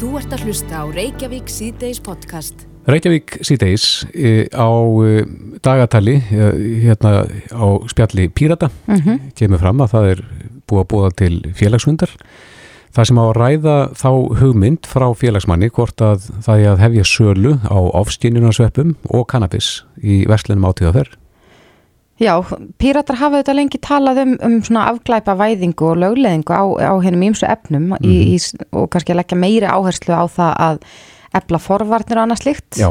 Þú ert að hlusta á Reykjavík síðdeis podcast. Reykjavík síðdeis e, á e, dagatali e, hérna á spjalli Pírata. Kemur fram að það er búið að búa til félagsfundar. Það sem á að ræða þá hugmynd frá félagsmanni hvort að það er að hefja sölu á ofskinnjunarsveppum og kannabis í verslunum átíðaferð Já, píratar hafa þetta lengi talað um, um svona afglæpa væðingu og lögleðingu á, á hennum ímsu efnum í, í, og kannski að leggja meiri áherslu á það að efla forvarnir og annað slikt. Já,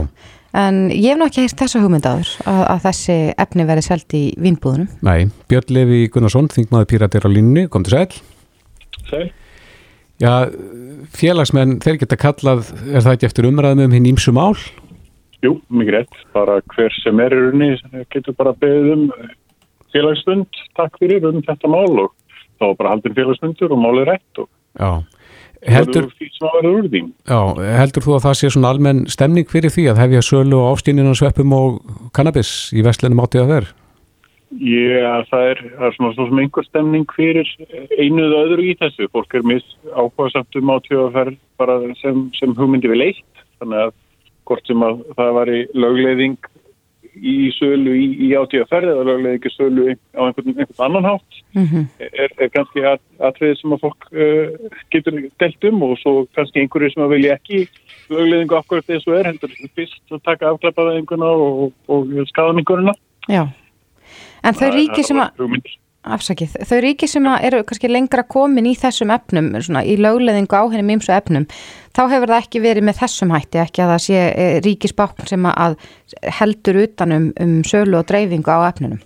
En ég hef nú ekki heyrt þessa hugmyndaður að, að þessi efni verið selt í vínbúðunum. nei, Björn Levi Gunnarsson þingmaður Píratir á línni, kom til sæl Sæl. Já, félagsmenn, þeir geta kallað er það ekki eftir umræðum um hinn ímsu mál? Jú, mikið rétt. Bara hver sem er í rauninni getur bara beðið um félagsfund, takk fyrir um þetta mál og þá bara haldin félagsfundur og málið rætt og Já, heldur, því sem að verða úr því. já, heldur þú að það sé svona almenn stemning fyrir því að hefja sölu á ofskinnjunarsveppum og kannabis í verslunum átíðaferð? Já, það er, það er svona, svona einhver stemning fyrir einu eða öðru í þessu. Fólk er mis áhuga samt um átíðaferð bara sem, sem hugmyndi við leitt. Þannig að hvort sem að það var í lögleiðing í sölu í, í átíðaferð eða lögleiðing í sölu á einhvern, einhvern annan hátt Mm er, er kannski at, atriðið sem að fólk uh, getur delt um og svo kannski einhverju sem að vilja ekki lögleiðingu akkurat þess að er heldur fyrst að taka afklapaðinguna og, og skaðamingurina. Já. En þau ríki sem að. Afsakið, þau ríki sem eru kannski lengra komin í þessum efnum, svona í lögleðingu á hennum ímsu efnum, þá hefur það ekki verið með þessum hætti, ekki að það sé eh, ríkisbákn sem að heldur utanum um sölu og dreifingu á efnunum.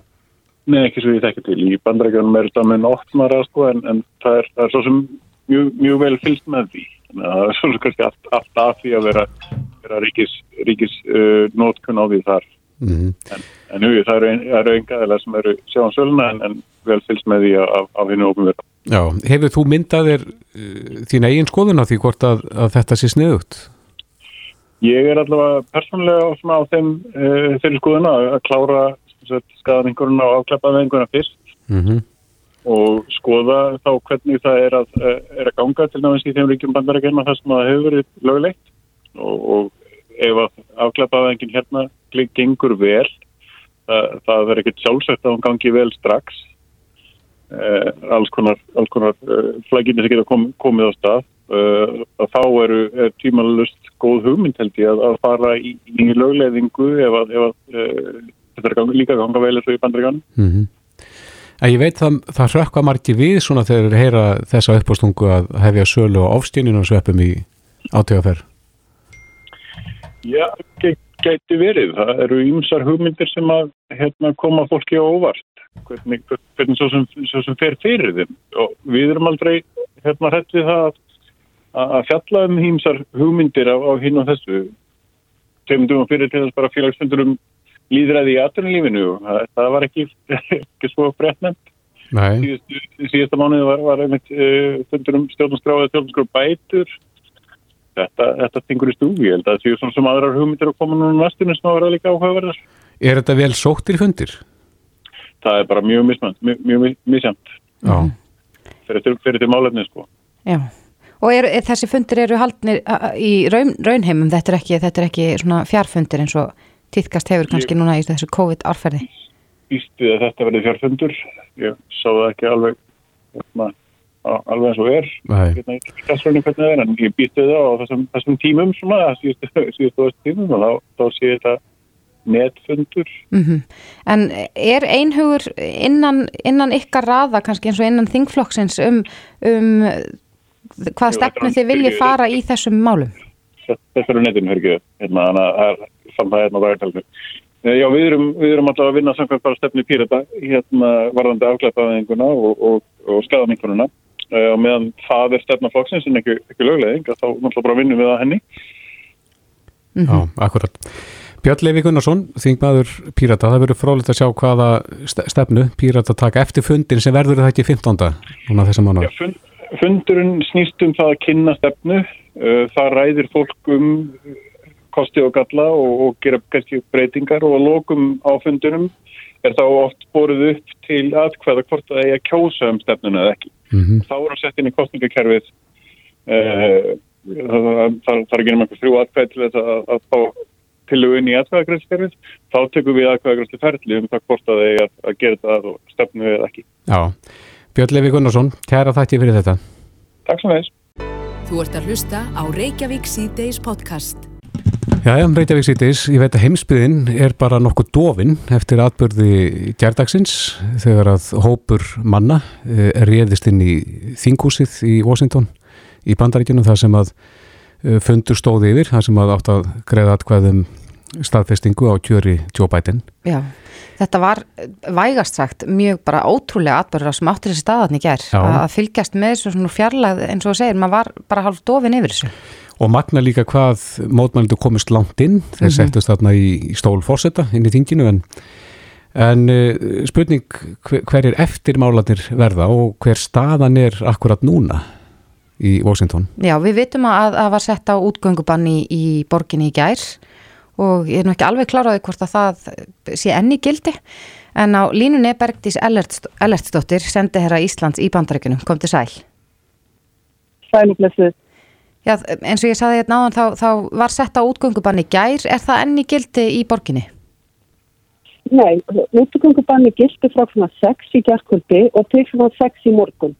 Nei, ekki svo ég þekki til. Í bandarækjunum er þetta með óttmara sko en, en það, er, það er svo sem mjög, mjög vel fylgst með því. Það er svo sem kannski allt, allt að því að vera, vera ríkis, ríkis uh, nótkun á því þar. Mm En, en jú, það eru, það engaðilega sem eru sjáum söluna en, en vel fylgst með því af, hennu ópenverða. Já, hefur þú myndað þér uh, þín eigin skoðun á því hvort að, að þetta sé sniðugt? Ég er allavega persónlega á, þeim uh, þeirri skoðuna að að klára skaðaningurinn og afklapaðingurinn fyrst Mm og skoða þá hvernig það er að, eh, er að ganga til náðins í þeim ríkjum bandarækjum þar sem það hefur verið lögulegt og, og ef að afklapaðingin hérna gengur vel það, það verður ekkert sjálfsagt að hún gangi vel strax eh, alls konar, konar eh, flækinni sem geta kom, komið á stað eh, þá eru er tímalust góð hugmynd held ég að, að fara í, í lögleðingu ef að, ef að eh, þetta er ganga, líka ganga vel eins og í bandaríkanum -hmm. En ég veit það, það hrökkva margir við svona þegar þeir heyra þessa uppástungu að hefja sölu á ofskinnjunarsveppum í átíðaferð. Já, ge- gæti verið. Það eru ýmsar hugmyndir sem að hérna, koma fólki á óvart. Hvernig, hvernig svo, sem, svo sem fer fyrir þeim. Og við erum aldrei hérna hrætt við það að, að fjalla um ýmsar hugmyndir á, á hinn og þessu. Þeim dugum fyrir til þess bara félagsfundur um líðræði í aðtunulífinu. Það, það var ekki, ekki svo Síðustu, síðasta mánuði var, var einmitt uh, fundur um stjórnarskráð eða stjórnarskráð bætur. Þetta, þetta stingur í stúfi. Ég held að það séu svona sem aðrar hugmyndir að koma núna næstinu sem að vera líka áhugaverðar. er þetta vel sóttir fundir? Það er bara mjög mismönd, mjög, Já, fyrir til, fyrir til málefni sko. Já. Og er, er, þessi fundir eru haldnir í raun, raunheimum, þetta er ekki, þetta er ekki svona fjárfundir eins og týðkast hefur kannski núna í þessu COVID-árferði. Ístu að þetta verði fjárfundur. Ég sá það ekki alveg, hérna, á- alveg eins og er. Hérna, hvernig það er, en ég býstu það á þessum, þessum tímum svona, síðustu, síðustu tímum og þá, þá sé þetta netfundur. Mm En er einhugur innan, innan ykkar raða kannski eins og innan þingflokksins um, um hvað stefnu þið viljið fara í þessum málum? Þetta eru netinu, hör ekki, hérna, þannig að það er samt það hérna á dagartalinu. Eh, Já, við erum, við erum alltaf að vinna samkvæmt bara stefni pírata, hérna, varðandi afglæpaðinguna og, og, og skadamingununa. Og meðan það er stefna flokksins en ekki, ekki lögleðing, að þá náttúrulega bara vinnum við að henni. já, akkurat. Björn Levi Gunnarsson, þingmaður Pírata, það verður frólitt að sjá hvaða ste- stefnu Pírata taka eftir fundin sem verður það ekki 15. núna þessa Já, mánu. fund, fundurinn snýst um það að kynna stefnu. Uh, Það ræðir fólk um kosti og galla og, og gera kannski breytingar og að lokum á fundunum er þá oft borðið upp til aðkvæða hvort það eigi að kjósa um stefnuna eða ekki. Mm Þá er hann sett inn í kostningakerfið uh, það þarf ekki nema þrjú atkvæði til þess að, að fá tilugin í atkvæðagrænskerfið, þá tekum við atkvæðagrænsli ferli um það hvort að þeir að, að gera það og stefnu við ekki. Já, Björn Levi Gunnarsson, kæra þætti fyrir þetta. Takk svo meðis. Þú ert að hlusta á Reykjavík C-Days podcast. Já, já, Reykjavík C-Days, ég veit að heimsbyðin er bara nokkuð dofin eftir atbyrði gerdagsins þegar að hópur manna er réðist inn í þingúsið í Washington í bandaríkjunum þar sem að eh, fundur stóði yfir, þar sem að átt að greiða atkvæðum staðfestingu á kjöri Joe Biden. Já, þetta var vægast sagt mjög bara ótrúlega atbyrður sem áttur þessi staðatni ger Já. að fylgjast með þessu fjarlæð eins og segir, maður var bara hálf dofin yfir þessu. Og magna líka hvað mótmælindu komist langt inn, þeir Mhm. settust þarna í, í stól fórseta inn í þinginu en, en uh, spurning hver, hver er eftirmálanir verða og hver staðan er akkurat núna í Washington? Já, við vitum að það var sett á útgöngubanni í borginni í gær og ég er nú ekki alveg kláraði hvort að það sé enni gildi en á línunni er Bergdís Ellerts- Ellertsdóttir sendi herra Íslands í bandaríkunum, kom til sæl. sælublessuð. Já, eins og ég saði hérna áðan þá, þá var sett á útgöngubanni gær, er það enni gildi í borginni? Nei, útgöngubanni gildi frá svona 6 í gerðkvöldi og til svona 6 í morgun.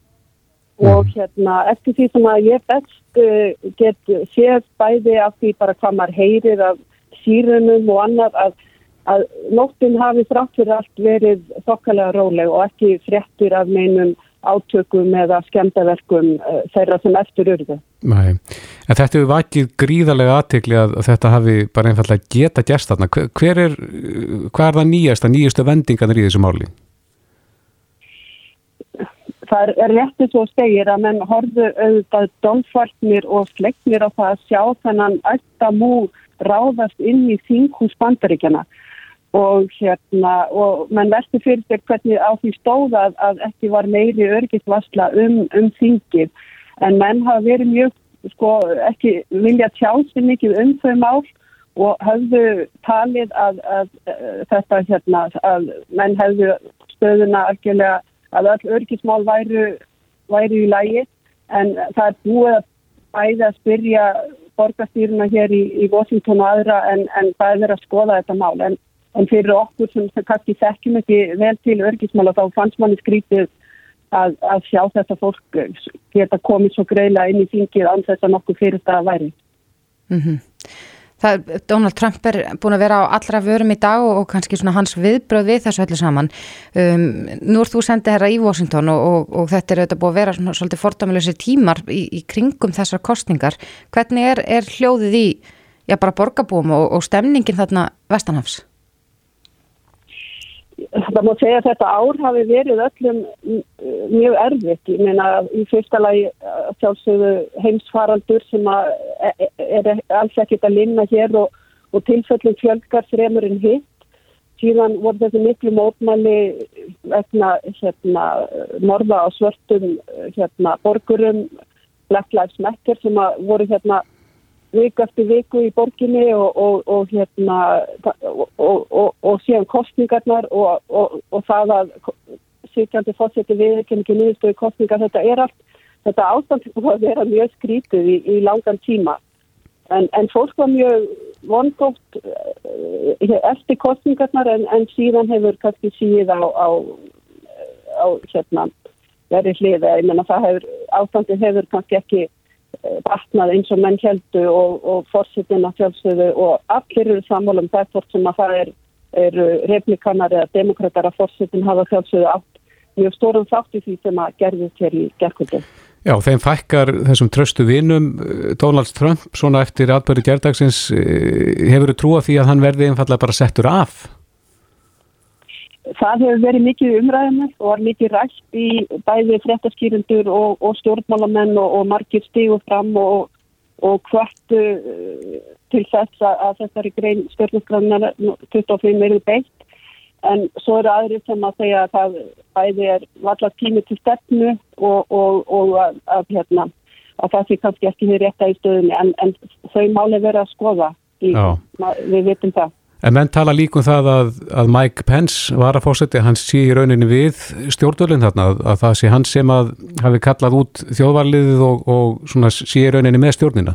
Og hérna, eftir því sem að ég best uh, get séð bæði af því bara hvað maður heyrir af sírunum og annað að, að nóttin hafi þrátt fyrir allt verið þokkalega róleg og ekki fréttir af neinum átökum eða skemdaverkum uh, þeirra sem eftir urðu. Nei, en þetta hefur vakið gríðarlega aðtekli að þetta hafi bara einfallega geta gerst þarna. Hver, er, hvað er það nýjasta, nýjastu vendingarnir í þessu máli? það er réttið svo segir að menn horfðu auðvitað dómfartnir og sleiknir á það að sjá þennan ættamú ráðast inn í þinghús bandaríkjana og hérna og menn velti fyrir sig hvernig á því stóða að, ekki var meiri örgisvarsla um, um þingið en menn hafa verið mjög sko ekki vilja tjási mikið um þau mál og höfðu talið að, að, að þetta hérna að menn hefðu stöðuna algjörlega að öll örgismál væru, væru í lægi en það er búið að bæði að spyrja borgastýruna hér í, í Washington og aðra en, en verið að skoða þetta mál. En, en fyrir okkur sem, kannski þekkjum ekki vel til örgismála þá fannst manni skrítið að, að sjá þetta fólk geta komið svo greiðlega inn í þingið án þess að nokkuð fyrir það væri. Mm Það, Donald Trump er búin að vera á allra vörum í dag og, og kannski hans viðbröð við þessu öllu saman. Um, nú er þú sendið herra í Washington og, og, og þetta er auðvitað búið að vera svona, svolítið fordæmilegsi tímar í, í kringum þessar kostningar. Hvernig er, er hljóðið í, já bara borgarbúum og stemningin þarna Vestanhafs? Það má segja að þetta ár hafi verið öllum mjög erfitt. Ég meina í fyrsta lagi sjálfsögðu heimsfaraldur sem er alls ekkit að linna hér og, og tilfellum fjölgar fremur en hitt. Síðan voru þessi miklu mótmæli vegna hérna, morða á svörtum hérna, borgurum, Black Lives Matter sem voru hérna viku eftir viku í borginni og, og, og hérna og, síðan kostningarnar og það að sýkjandi fórseti viðkynningi nýðstöðu kostningar þetta er allt, þetta ástand búið að vera mjög skrítið í, í langan tíma. En, en fólk var mjög vongótt eftir kostningarnar en, en síðan hefur kannski síð á, á, á hérna verið hliða, ég menna það hefur ástandið hefur kannski ekki batnað eins og menn heldu og, og fórsetin að fjálsögðu og allir eru samvolum það fórt sem að það er, er replikanar eða demokrater að fórsetin hafa fjálsögðu átt mjög stórum þátt í því sem að gerðist hér í gerðkvöldu. Já, þeim fækkar þessum tröstu vinum Donald Trump svona eftir atbyrði gerðdagsins hefur þú trúið því að hann verði einfallega bara settur af? Það hefur verið mikið umræðinu og var mikið rætt í bæði fréttaskýrindur og, og stjórnmálamenn og, og margir stígu fram og, og hvertu til þess að, að þessari grein stjórnarskræðunar 25 eru beitt. En svo eru aðri sem að segja að það bæði er valla tími til stefnu og að, að, hérna, að það sé kannski ekki hér rétta í stöðunni. En, en þau máli verið að skoða í, við vitum það. En menn tala líkum það að, að Mike Pence var að fórseti, hann sé í rauninni við stjórnvölinn þarna, að, að það sé hann sem að hafi kallað út þjóðvarliðið og, og sé í rauninni með stjórnina.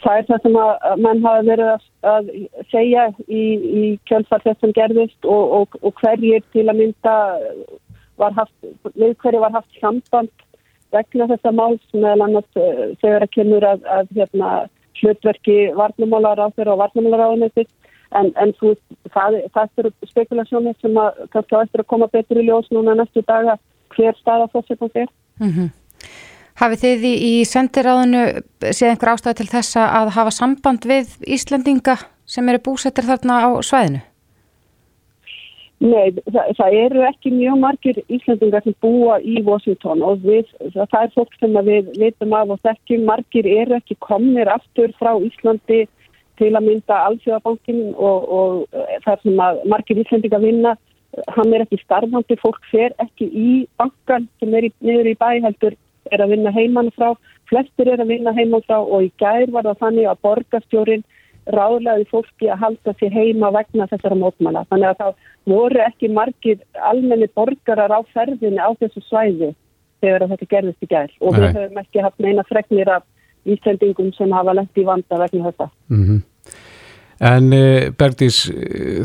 Það er það sem að menn hafa verið að, að segja í, í kjölfar þess sem gerðist og, og, og hverjir til að mynda var haft, við hverju var haft samband vegna þessa máls meðal annars þegar að kemur að, að hérna, hlutverki varnamálar á þeirra og varnamálar á henni en, en þú, það, það eru spekulasjónir sem að kannski á eftir að koma betur í ljós núna næstu daga hver staða fórsefnum þér. Mm -hmm. Hafið þið í, í sendiráðinu séð einhver ástæði til þessa að hafa samband við Íslandinga sem eru búsettir þarna á svæðinu? Nei, það, það eru ekki mjög margir Íslandingar sem búa í Washington og við, það, það er fólk sem við veitum af og þekkjum. Margir eru ekki komnir aftur frá Íslandi til að mynda alþjóðabankin og, og það sem að margir Íslandingar vinna, hann er ekki starfandi, fólk fer ekki í bankan sem er niður í bæ heldur er að vinna heimann frá, flestir er að vinna heimann frá og í gær var það þannig að borgastjórin ráðlaði fólki að halda sér heima vegna þessara mótmala. Þannig að það voru ekki margir almenni borgarar á ferðinni á þessu svæði þegar þetta gerðist í gær og við höfum ekki haft meina fregnir af Íslandingum sem hafa lengt í vanda vegna þetta. Mm -hmm. En eh, Bergdís,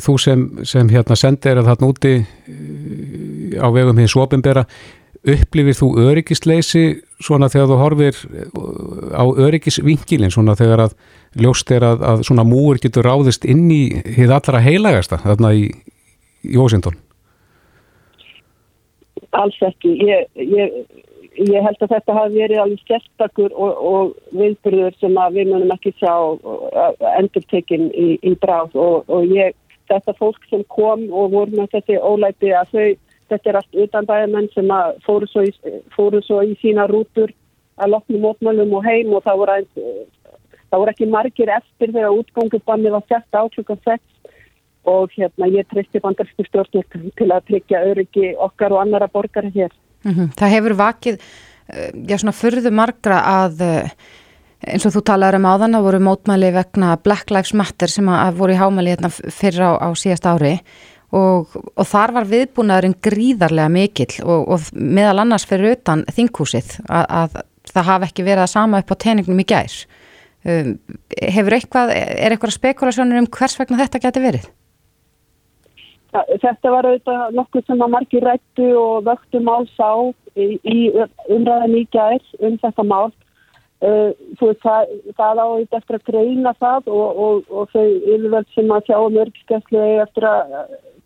þú sem, sem hérna sendir að þarna úti eh, á vegum hins ofinbera upplifir þú öryggisleysi svona þegar þú horfir uh, á öryggisvinkilin svona þegar að ljóst er að, að svona múur getur ráðist inn í hið allra heilagasta þarna í, í Washington? Alls ekki. Ég, ég, ég held að þetta hafi verið alveg sérstakur og, og viðbyrður sem við munum ekki sjá endurtekinn í, í bráð og, og ég, þetta fólk sem kom og voru með þessi ólæti að þau þetta er allt utan bæðamenn sem fóru svo, í, fóru svo í sína rútur að lokna mótmálum og heim og það voru, ein, það voru ekki margir eftir þegar útgangubanni var sett á klukkan 6 og hérna ég treysti bandarsku stjórnir til að tryggja öryggi okkar og annara borgara hér. Mm -hmm. Það hefur vakið, eh, já svona fyrðu margra að eh, eins og þú talaður um áðan að voru mótmæli vegna Black Lives Matter sem að voru í hámæli hérna fyrir á, á síðast ári og, og þar var viðbúnaðurinn gríðarlega mikill og, og meðal annars fyrir utan þinghúsið að, að það hafi ekki verið að sama upp á teningnum í gær. Um, hefur eitthvað, er eitthvað spekulasjónir um hvers vegna þetta geti verið? Ja, þetta var auðvitað nokkuð sem að margir rættu og vöktu mál sá í, í umræðan í gær um þetta mál. Uh, veist, það, það á auðvitað eftir að greina það og, og, og þau yfirveld sem að sjá um örgiskeslu eftir að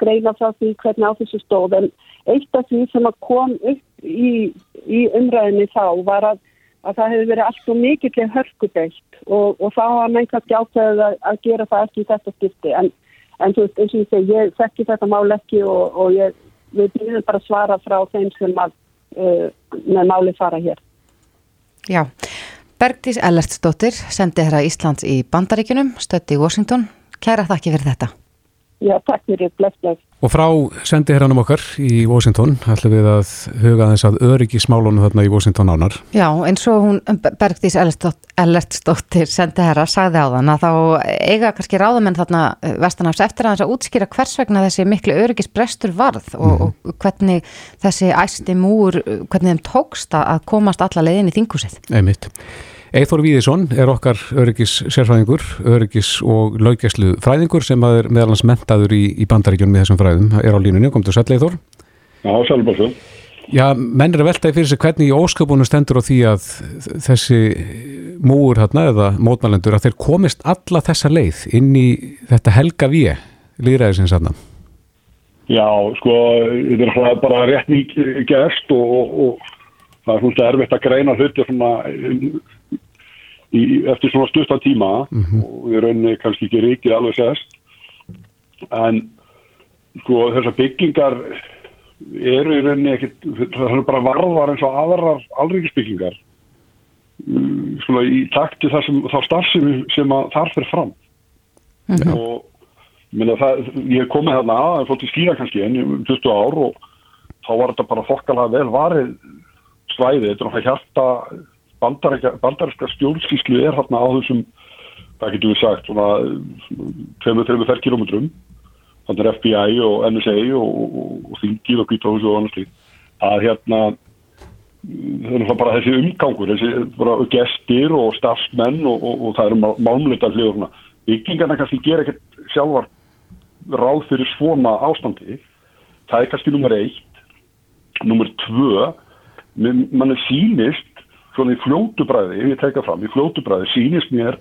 greina frá því hvernig á þessu stóð. En eitt af því sem kom upp í, í umræðinni þá var að, að það hefði verið allt og mikilvæg hörkubeitt og, og þá var menn kannski ákveðið að, að gera það ekki í þetta skipti. En, en þú veist eins og ég segi ég þekki þetta mál ekki og, og ég við byrjum bara að svara frá þeim sem að uh, með máli fara hér. Já, Bergdís Ellertsdóttir sendi að Íslands í Bandaríkunum stötti í Washington, kæra þakki fyrir þetta Já, takk fyrir, bless, bless. Og frá sendi hérranum okkar í Washington, ætlum við að huga þess að öryggismálunum þarna í Washington ánar. Já, eins og hún Bergdís Ellertsdóttir sendi herra, sagði á þann að þá eiga kannski ráðamenn þarna eh, vestanafs eftir að þess að útskýra hvers vegna þessi miklu öryggisbrestur varð og, mm. og hvernig þessi æsti múur, hvernig þeim tókst að komast alla leiðin í þingusið. Einmitt. Eithor Víðisson er okkar öryggis sérfræðingur, öryggis og laugjæslu fræðingur sem er meðalans mentaður í, í bandaríkjunum með þessum fræðum. Er á línunni, kom til sæl Eithor. Já, sælbásu. Já, menn er að veltaði fyrir sig hvernig í ósköpunum stendur á því að þessi múur hérna eða mótmælendur að þeir komist alla þessa leið inn í þetta helga við líðræðisins hérna. Já, sko, þetta er bara rétt gerst og, og, og það er svona erfitt að greina hluti svona í, eftir svona stuttan tíma mm -hmm. og við rauninni kannski ekki ríkir alveg sérst en sko þessar byggingar eru í rauninni ekkert það er bara varðar eins og aðrar alríkisbyggingar mm, svona í takti þar sem þá starfsum sem að þar fyrir fram mm -hmm. og það, ég kom með þarna að það fótt í skýra kannski enn 20 ár og þá var þetta bara fokkalega vel varið svæði, þetta er náttúrulega hjarta bandaríska stjórnskíslu er hérna á þessum það getur við sagt svona 2-3 kilometrum þannig er FBI og NSA og, og, og Þingið og Kvítahús og annars líkt að hérna það er bara þessi umgangur þessi bara gestir og stafsmenn og, og það eru málmlita hljóðurna byggingarna kannski gera ekkert sjálfar ráð fyrir svona ástandi. Það er kannski nummer eitt. Nummer tvö mann er sínist svona í fljótubræði, ef ég teka fram í fljótubræði sínist mér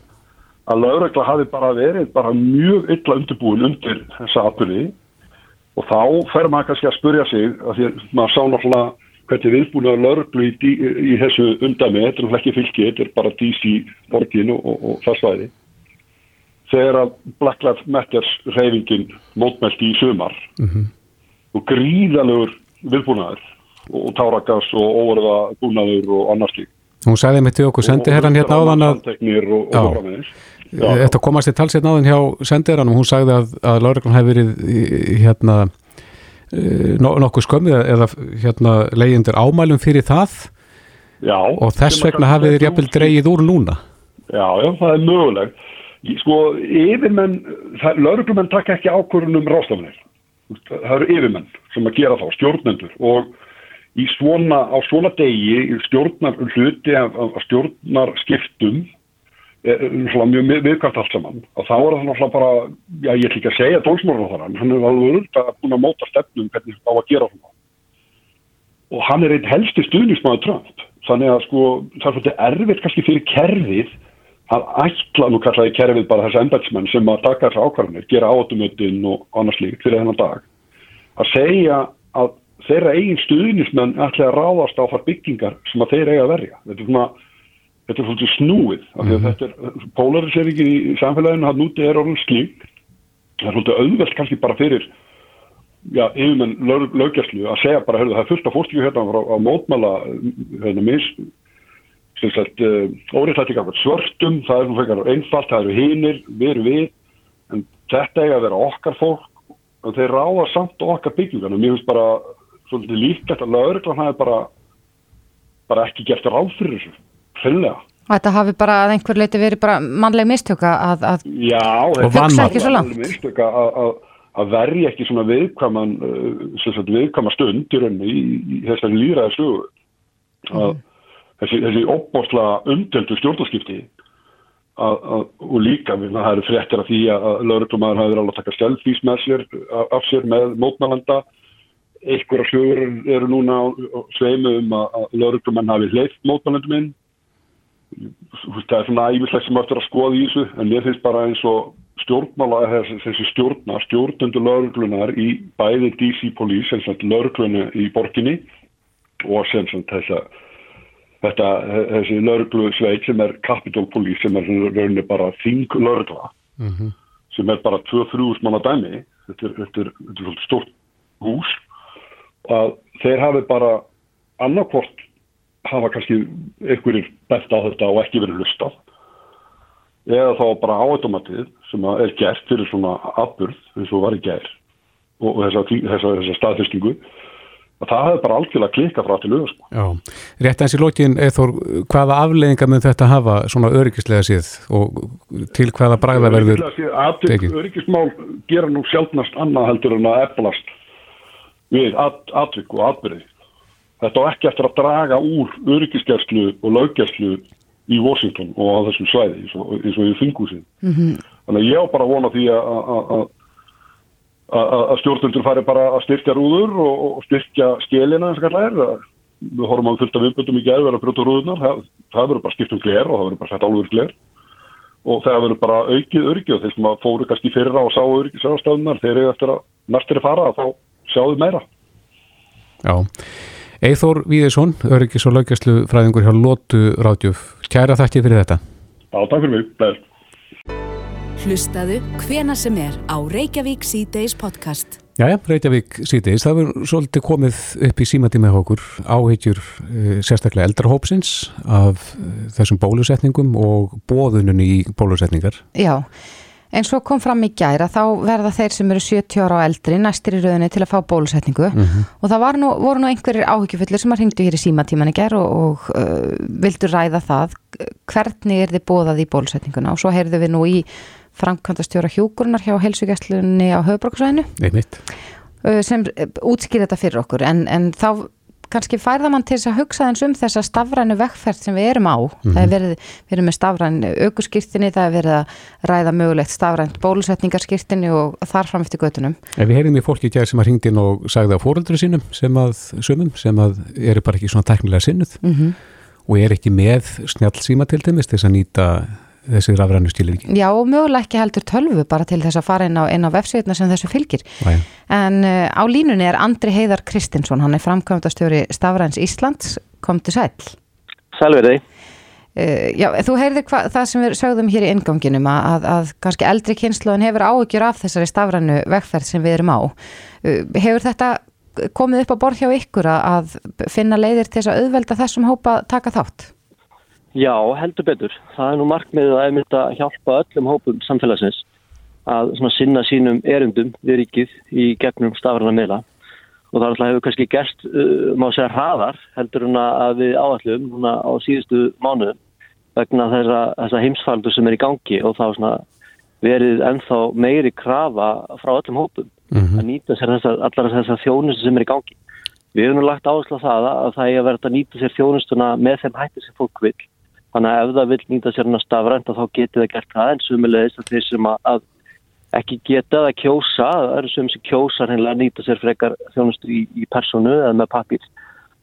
að laurögla hafi bara verið bara mjög illa undirbúin undir þessa aðbyrði og þá fer maður kannski að spurja sig að því að maður sá náttúrulega hvernig viðbúin að lauröglu í, í, í þessu undami, þetta er náttúrulega ekki fylki þetta er bara DC borgin og, og, og það svæði. Þegar að Black Lives Matters reyfingin mótmælti í sömar mm -hmm. og gríðalegur viðbúnaður og tárakas og óverða búnaður og annars lík Hún sagði með til okkur sendiherran hérna áðan að Þetta komast í talsett náðin hjá sendiherran og hún sagði að, að Lóreglann hefði verið hérna nokkuð skömmið eða hérna leyendur ámælum fyrir það. Já, og þess vegna hafið þér jafnvel dreyið úr núna. Já, já, það er mögulegt. Sko, yfirmenn Lóreglumenn takk ekki ákvörðunum rástafinir það eru yfirmenn sem að gera þá, stjórnendur og í svona, á svona degi stjórnar hluti af, af stjórnar skiptum mjög viðkvæmt allt saman. Og þá er það náttúrulega bara, já ég ætl ekki að segja það, hann er alveg urða að búin að móta stefnum hvernig það á að gera svona. Og hann er einn helsti stuðnismæður Trump, þannig að sko það er svolítið erfitt kannski fyrir kerfið að ætla, nú kallaði kerfið bara þessi embætsmenn sem að taka þessu ákvarðanir gera átumötun og annars líkt fyrir þennan dag að segja þeirra eigin stuðnismenn ætla að ráðast á þar byggingar sem að þeir eiga að verja. Þetta er svona þetta er svolítið snúið því að þetta er polarisering í samfélaginu hann úti er orðin slík. Það er svolítið auðvelt kannski bara fyrir já, yfirmenn lög, lögjastlu að segja bara, hörðu, það er fullt af fórstíku hérna á, á mótmæla hérna mis sem sagt, uh, óriðtætti gafur svörtum, það er nú fekar einfalt, það eru hinnir, við erum við en þetta eiga að vera okkar fólk og þeir ráða samt okkar byggingan og mér finnst bara svolítið líkt að lögreglan hafi bara bara ekki gert ráð fyrir þessu hreinlega. Þetta hafi bara að einhver leiti verið bara mannleg mistöka að, að Já, er ekki svo langt. Mistöka að, að, að verja ekki svona viðkvaman uh, viðkvama stund í rauninni í, í þessari líraði sögur mm. þessi, þessi opbórsla umdeldu stjórnarskipti og líka við það eru fréttir af því að lauruglumæður hafi verið alveg að taka selfies með sér af sér með mótmælanda einhverja sögur eru núna sveimu um að lauruglumenn hafi hleyft mótmælandum inn. Það er svona æfislega sem eftir að skoða í þessu en mér finnst bara eins og stjórnmála þessi stjórna, stjórnundu lauruglunar í bæði DC Police, sem sagt lauruglunu í borginni og sem sagt þessa þetta, þessi lauruglu sveit sem er Capitol Police sem er rauninni bara þing laurugla mm -hmm. sem er bara 2-3 manna dæmi. Þetta er, þetta er, þetta er stort hús að þeir hafi bara annarkvort hafa kannski einhverjir bett á þetta og ekki verið lustað eða þá bara áautomatið sem er gert fyrir svona afburð eins og var í ger og þessa, þessa, þessa staðfestingu að það hefði bara algjörlega klikað frá til auðvitað sko. Já, rétt eins í lókin eða hvaða afleggingar mun þetta hafa svona öryggislega síð og til hvaða bræða verður Öryggismál gera nú sjálfnast annað heldur en að eflast við atvik og atbyrði Þetta á ekki eftir að draga úr öryggiskerslu og löggerslu í Washington og á þessum svæði eins og, í þingúsin. Mm -hmm. Þannig að ég á bara að vona því að stjórnundur fari bara að styrkja rúður og, og styrkja skilina eins og kallar er. Við horfum að fylgta viðböndum í gerð verið að brjóta rúðunar. Það, það verður bara skipt um gler og það verður bara sett álur gler. Og það verður bara aukið öryggi og þeir sem að fóru kannski fyrra og sá öryggisafstöðunar þeir eru eftir að næstir að fara að þá sjáðu meira. Já. Eithór Víðesson, öryggis og laugjastlu fræðingur hjá Lótu Ráðjöf. Kæra þakki fyrir þetta. Já, takk fyrir mig. Bæð. Hlustaðu hvena sem er á Reykjavík C-Days podcast. Jæja, Reykjavík C-Days. Það verður svolítið komið upp í símati með okkur áheitjur e, sérstaklega eldrahópsins af e, þessum bólusetningum og bóðunum í bólusetningar. Já, En svo kom fram í gæra, þá verða þeir sem eru 70 ára á eldri næstir í rauninni til að fá bólusetningu. Mm -hmm. og það nú, voru nú einhverjir áhugifullir sem að ringdu hér í símatíman í gæra og, og uh, vildu ræða það. Hvernig er þið bóðað í bólusetninguna? Og svo heyrðu við nú í framkvæmdastjóra hjúkurnar hjá helsugæslunni á höfbruksvæðinu sem útskýr þetta fyrir okkur. En, en þá kannski færða mann til þess að hugsa eins um þessa stafrænu vekkferð sem við erum á. Mm -hmm. Það er verið, við erum með stafræn aukurskýrtinni, það er verið að ræða mögulegt stafrænt bólusetningarskýrtinni og þar fram eftir göttunum. En við heyrðum í fólki ekki sem að ringdi inn og sagði á fóröldru sínum sem að sumum, sem að eru bara ekki svona teknilega sinnuð mm -hmm. og er ekki með snjálf síma til dæmis þess að nýta þessi rafrænu stílíki. Já, og mögulega ekki heldur tölvu bara til þess að fara inn á, á vefsveitna sem þessu fylgir. Æ. En uh, á línunni er Andri Heiðar Kristinsson, hann er framkvæmdastjóri Stafræns Íslands, kom til sæl. Sælverði. Uh, já, þú heyrði hva, það sem við sögðum hér í inganginum að, að, að kannski eldri kynsluðin hefur áhugjur af þessari stafrænu vegferð sem við erum á. Uh, hefur þetta komið upp á borð hjá ykkur að finna leiðir til þess að auðvelda þessum hópa taka þátt? Já, heldur betur. Það er nú markmiðið að einmitt að hjálpa öllum hópum samfélagsins að sinna sínum erundum við ríkið í gegnum stafræna meila og það alltaf hefur kannski gerst, uh, má segja, hraðar heldur hún að við áallum núna á síðustu mánuðum vegna þessa, þessa heimsfaldur sem er í gangi og þá svona verið ennþá meiri krafa frá öllum hópum mm -hmm. að nýta sér þessa, allar þessar þjónustu sem er í gangi. Við hefum nú lagt áherslu á það að það er að verða að nýta sér þjónustuna með þeim hætti sem fólk vil Þannig að ef það vil nýta sér hann að stafrænt þá getur það gert það en sumulegist að þeir sem að ekki geta það að kjósa, það eru sem sem kjósa að nýta sér frekar þjónustu í, í personu eða með pappir,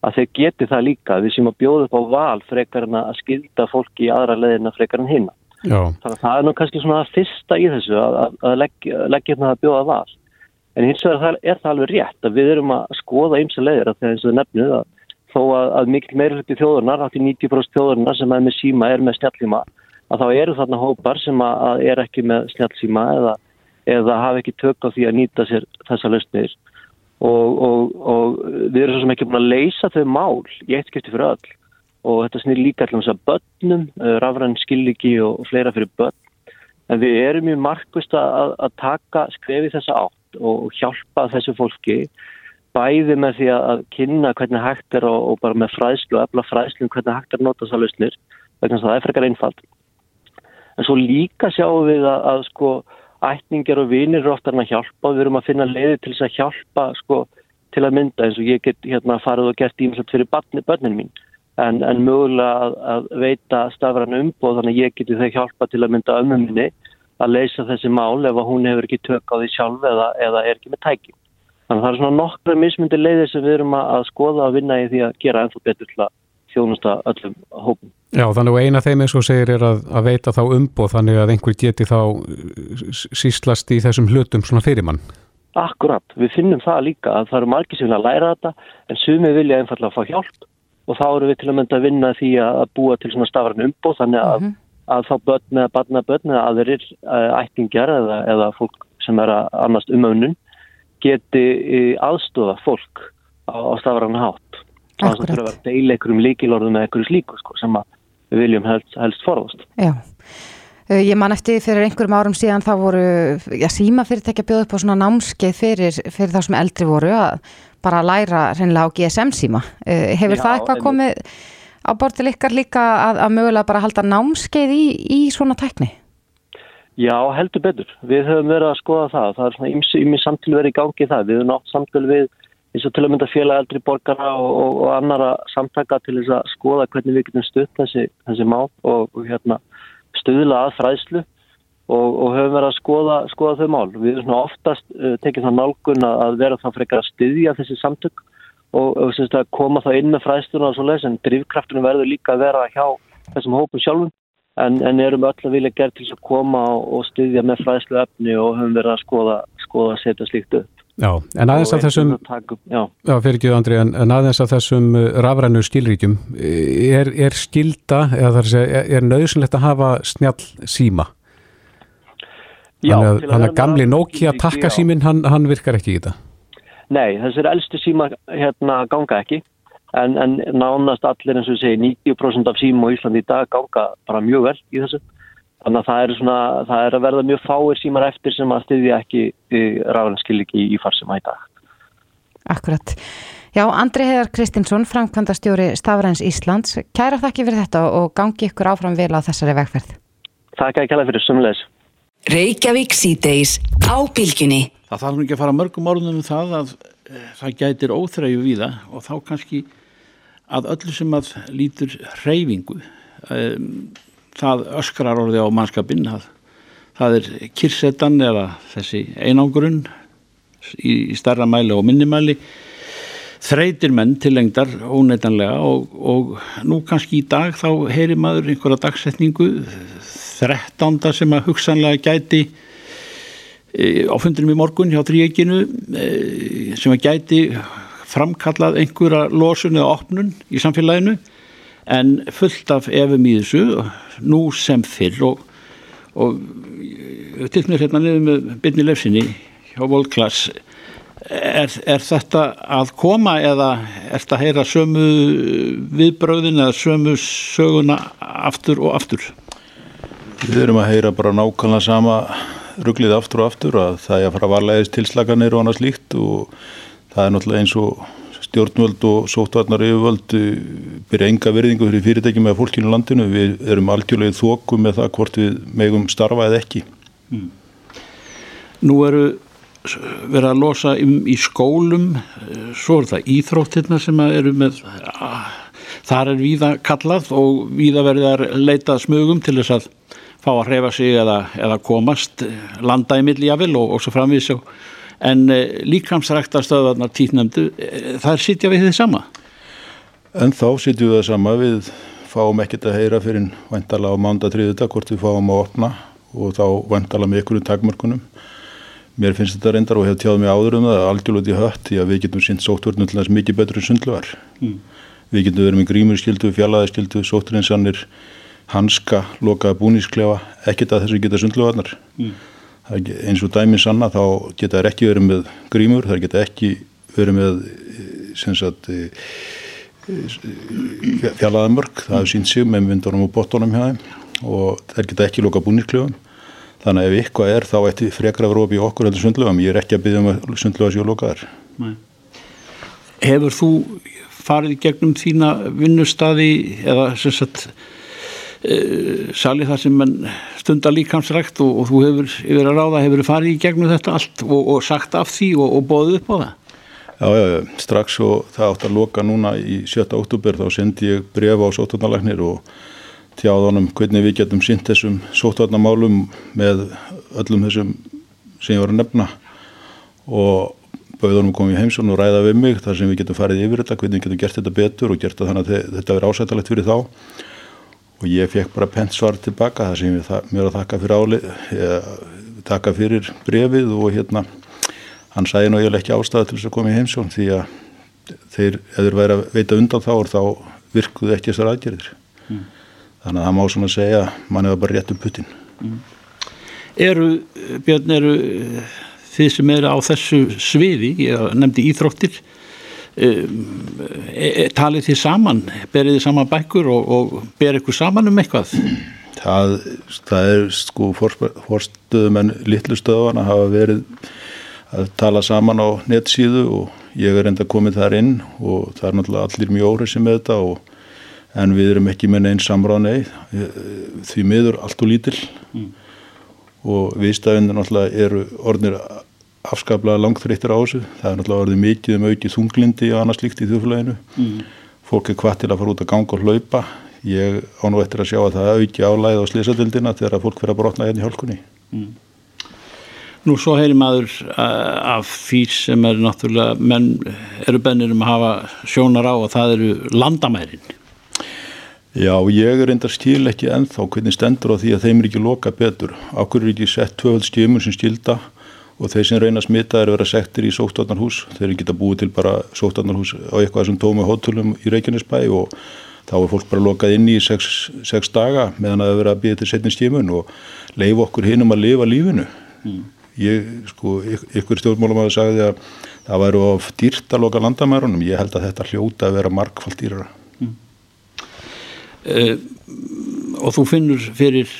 að þeir geti það líka. Við sem að bjóða upp á val frekar en að skilda fólki í aðra leðina frekar en hinna. Þannig að það er nú kannski svona að fyrsta í þessu að, að, að leggja, leggja hérna að bjóða val. En hins vegar er það alveg rétt að við erum að skoða ymsa leðir að þegar eins og nefnið að þó að, að mikil meirhluti þjóðurnar, átti 90% þjóðurnar sem er með síma er með snjálfsíma, að þá eru þarna hópar sem að, er ekki með snjálfsíma eða, eða hafa ekki tök á því að nýta sér þessa lausnir. Og, og, og við erum svo sem ekki búin að leysa þau mál í eitt skipti fyrir öll og þetta snýr líka allir um þess að börnum, eh, rafræn skilliki og, fleira fyrir börn. En við erum mjög markvist að, að taka skrefi þessa átt og hjálpa þessu fólki bæði með því að kynna hvernig hægt er og, og bara með fræðslu og efla fræðslu um hvernig hægt er að nota þessar lausnir vegna það er frekar einfald. En svo líka sjáum við að, að sko ætningar og vinir eru ofta að hjálpa og við erum að finna leiði til þess að hjálpa sko til að mynda eins og ég get hérna farið og gert ímest fyrir barni, börnin mín en, en mögulega að, að veita stafran umbóð þannig að ég geti þau hjálpa til að mynda ömmu minni að leysa þessi mál ef hún hefur ekki tök á því sjálf eða, eða er ekki með tækjum. Þannig að það er svona nokkra mismundi leiðir sem við erum að skoða að vinna í því að gera ennþá betur til að þjónusta öllum hópum. Já, þannig að eina þeim eins og segir er að, að veita þá umboð þannig að einhver geti þá síslast í þessum hlutum svona fyrir mann. Akkurat, við finnum það líka að það eru margir sem vilja að læra þetta en sumi vilja einfallega að fá hjálp og þá eru við til að mynda að vinna því að búa til svona stafran umboð þannig að, mm -hmm. að þá börn eða barna börn eða aðrir ættingjar eða, eða fólk sem er að annast umönnun geti eh, aðstofa fólk á, á stafran að það þurfa að vera deila einhverjum líkilorðum eða einhverju slíku sko, sem við viljum helst, helst forðast. Já. Eh, Ég man eftir fyrir einhverjum árum síðan þá voru já, síma fyrirtækja bjóð upp á svona námskeið fyrir, fyrir þá sem eldri voru að bara læra reynilega á GSM síma. Eh, Hefur já, það eitthvað komið á bortil ykkar líka að, að mögulega bara halda námskeið í, í svona tækni? Já, heldur betur. Við höfum verið að skoða það. Það er svona ymmi samtil verið í gangi það. Við höfum nátt samtil við eins og til að mynda félag eldri borgara og, og, og annara samtaka til þess að skoða hvernig við getum stutt þessi, þessi mál og, og hérna, stuðla að fræðslu og höfum verið að skoða, skoða þau mál. Við höfum svona oftast uh, tekið það nálgun að vera það frekar að styðja þessi samtök og koma það inn með fræðsluna og svo leiðis en drivkraftunum verður líka að vera hjá þessum hópum sjálfum en, en erum öll að vilja gera til að koma og styðja með fræðslu efni og höfum verið að skoða, skoða að setja slíkt upp. Já, en aðeins af þessum, taka, já. Já, ekki Andri, en, en aðeins af þessum uh, rafrænu skilríkjum, er, er skilda, eða þar sé, er, er nöðsynlegt að hafa snjall síma? Já. Þannig að, að gamli Nokia takkasímin, hann, hann virkar ekki í þetta? Nei, þessir eldstu síma hérna ganga ekki en, en nánast allir eins og ég segi 90% af símum á Íslandi í dag ganga bara mjög vel í þessu þannig að það er, svona, það er að verða mjög fáir símar eftir sem að styðja ekki ráðanskiliki í farsima í dag Akkurat Já, Andri Heiðar Kristinsson, framkvæmdastjóri Stafræns Íslands, kæra þakki fyrir þetta og gangi ykkur áfram vel á þessari vegferð. Takk að kæla fyrir sumleis. Reykjavík síðdeis á bylginni. Það þarf ekki að fara mörgum orðunum um það að e, það gætir óþræju við það og þá kannski að öllu sem að lítur hreyfingu e, það öskrar orði á mannskapinn að það er kirsetan eða þessi einangurinn í, í starra mæli og minnimæli þreytir menn til lengdar óneitanlega og, og nú kannski í dag þá heyri maður einhverja dagsetningu 13. sem að hugsanlega gæti e, á fundinum í morgun hjá þrýeginu e, sem að gæti framkallað einhverja losun eða opnun í samfélaginu en fullt af efum í þessu nú sem fyrr og, og til mér hérna niður með byrni lefsinni hjá Volklass Er, er þetta að koma eða er þetta að heyra sömu viðbröðin eða sömu söguna aftur og aftur? Við erum að heyra bara nákvæmlega sama rugglið aftur og aftur að það er að fara að varlegist tilslaganir og annað slíkt og það er náttúrulega eins og stjórnvöld og sóttvarnar yfirvöld byrja enga verðingu fyrir fyrirtæki með fólkinu landinu. Við erum algjörlega þóku með það hvort við megum starfa eða ekki. Mm. Nú eru verið að losa um í skólum svo er það íþróttirna sem eru með þar er víða kallað og víða verið að leita smugum til þess að fá að hrefa sig eða, eða komast landa í milljafil og, og svo framvís en líkamsræktastöðarnar títnæmdu það er sitja við því sama En þá sitjum við það sama við fáum ekkert að heyra fyrir vantala á mánda triðuta hvort við fáum að opna og þá vantala með ykkur takmörkunum Mér finnst þetta reyndar og hefur tjáð mig áður um það algjörlega í hött því að við getum sínt þess mikið betur en sundluvar. Mm. Við getum verið með grímurskildu, fjallaðskildu, sótturinsannir, hanska, lokaða búnísklefa, ekkert að þessu geta sundluvarnar. Mm. Eins og dæminn sanna þá geta þær ekki verið með grímur, þær geta ekki verið með sagt, fjallaðamörk, það hefur sínt sig með myndunum og bottunum hjá þeim og þær geta ekki lokað búnísklefum. Þannig að ef eitthvað er þá ætti frekra að vera opið í okkur heldur sundlöfum. Ég er ekki að byggja um að sundlöfa sér lokaðar. Hefur þú farið gegnum þína vinnustadi eða sem sagt uh, salið þar sem stundar líkamsrækt og, og þú hefur yfir að ráða, hefur farið í gegnum þetta allt og, og sagt af því og, og bóðið upp á það? Já, já, já, strax og það átt að loka núna í 7. óttúber þá sendi ég brefa á sótunalagnir og tjáðanum hvernig við getum synt þessum sótvarnamálum með öllum þessum sem ég var að nefna og bauðunum komið í heimsón og ræða við mig þar sem við getum farið yfir þetta, hvernig við getum gert þetta betur og gert það þannig að þetta verið ásættalegt fyrir þá og ég fekk bara pent svar tilbaka þar sem ég mér að þakka fyrir álið, þakka fyrir brefið og hérna hann sæði nú ég ekki ástæða til þess að koma í heimsón því að þeir, eður væri að veita undan þá og þá virkuðu ekki þessar aðgerðir. Mm. Þannig að það má svona segja mann hefur bara rétt um putin mm. Eru, Björn, eru þið sem eru á þessu sviði, ég nefndi íþróttir e, talið þið saman, berið þið saman bækur og, og berið ykkur saman um eitthvað? Það, það er sko fórstöðum en litlu stöðan að hafa verið að tala saman á nettsíðu og ég er enda komið þar inn og það er náttúrulega allir mjög óhrið sem með þetta og en við erum ekki með neins samráð nei, því miður allt og lítill mm. og viðstæðinir náttúrulega eru orðnir afskaplega langþreyttir á þessu það er náttúrulega orðið mikið um aukið þunglindi og annað slíkt í þjóðfélaginu mm. fólk er hvað til að fara út að ganga og hlaupa ég án og eftir að sjá að það auki álæð á slisadildina þegar að fólk fyrir að brotna hérna í hálkunni mm. Nú svo heyri maður uh, af því sem er náttúrulega menn eru bennir um að hafa sjónar á og það eru landamærin Já, ég er reyndar skil ekki ennþá hvernig stendur á því að þeim er ekki loka betur. Akkur er ekki sett tvöfald skimur sem skilda og þeir sem reyna að smita er að vera sektir í sóttarnarhús. Þeir geta búið til bara sóttarnarhús á eitthvað sem tómi hótulum í Reykjanesbæ og þá er fólk bara lokað inn í sex, sex daga meðan að vera að býða til setni skimun og leifa okkur hinn um að lifa lífinu. Mm. Ég, sko, ykkur stjórnmálum hafa sagði að það væru of dýrt að loka landamærunum. Ég held að þetta hljóta að vera markfald dýrara. Uh, og þú finnur fyrir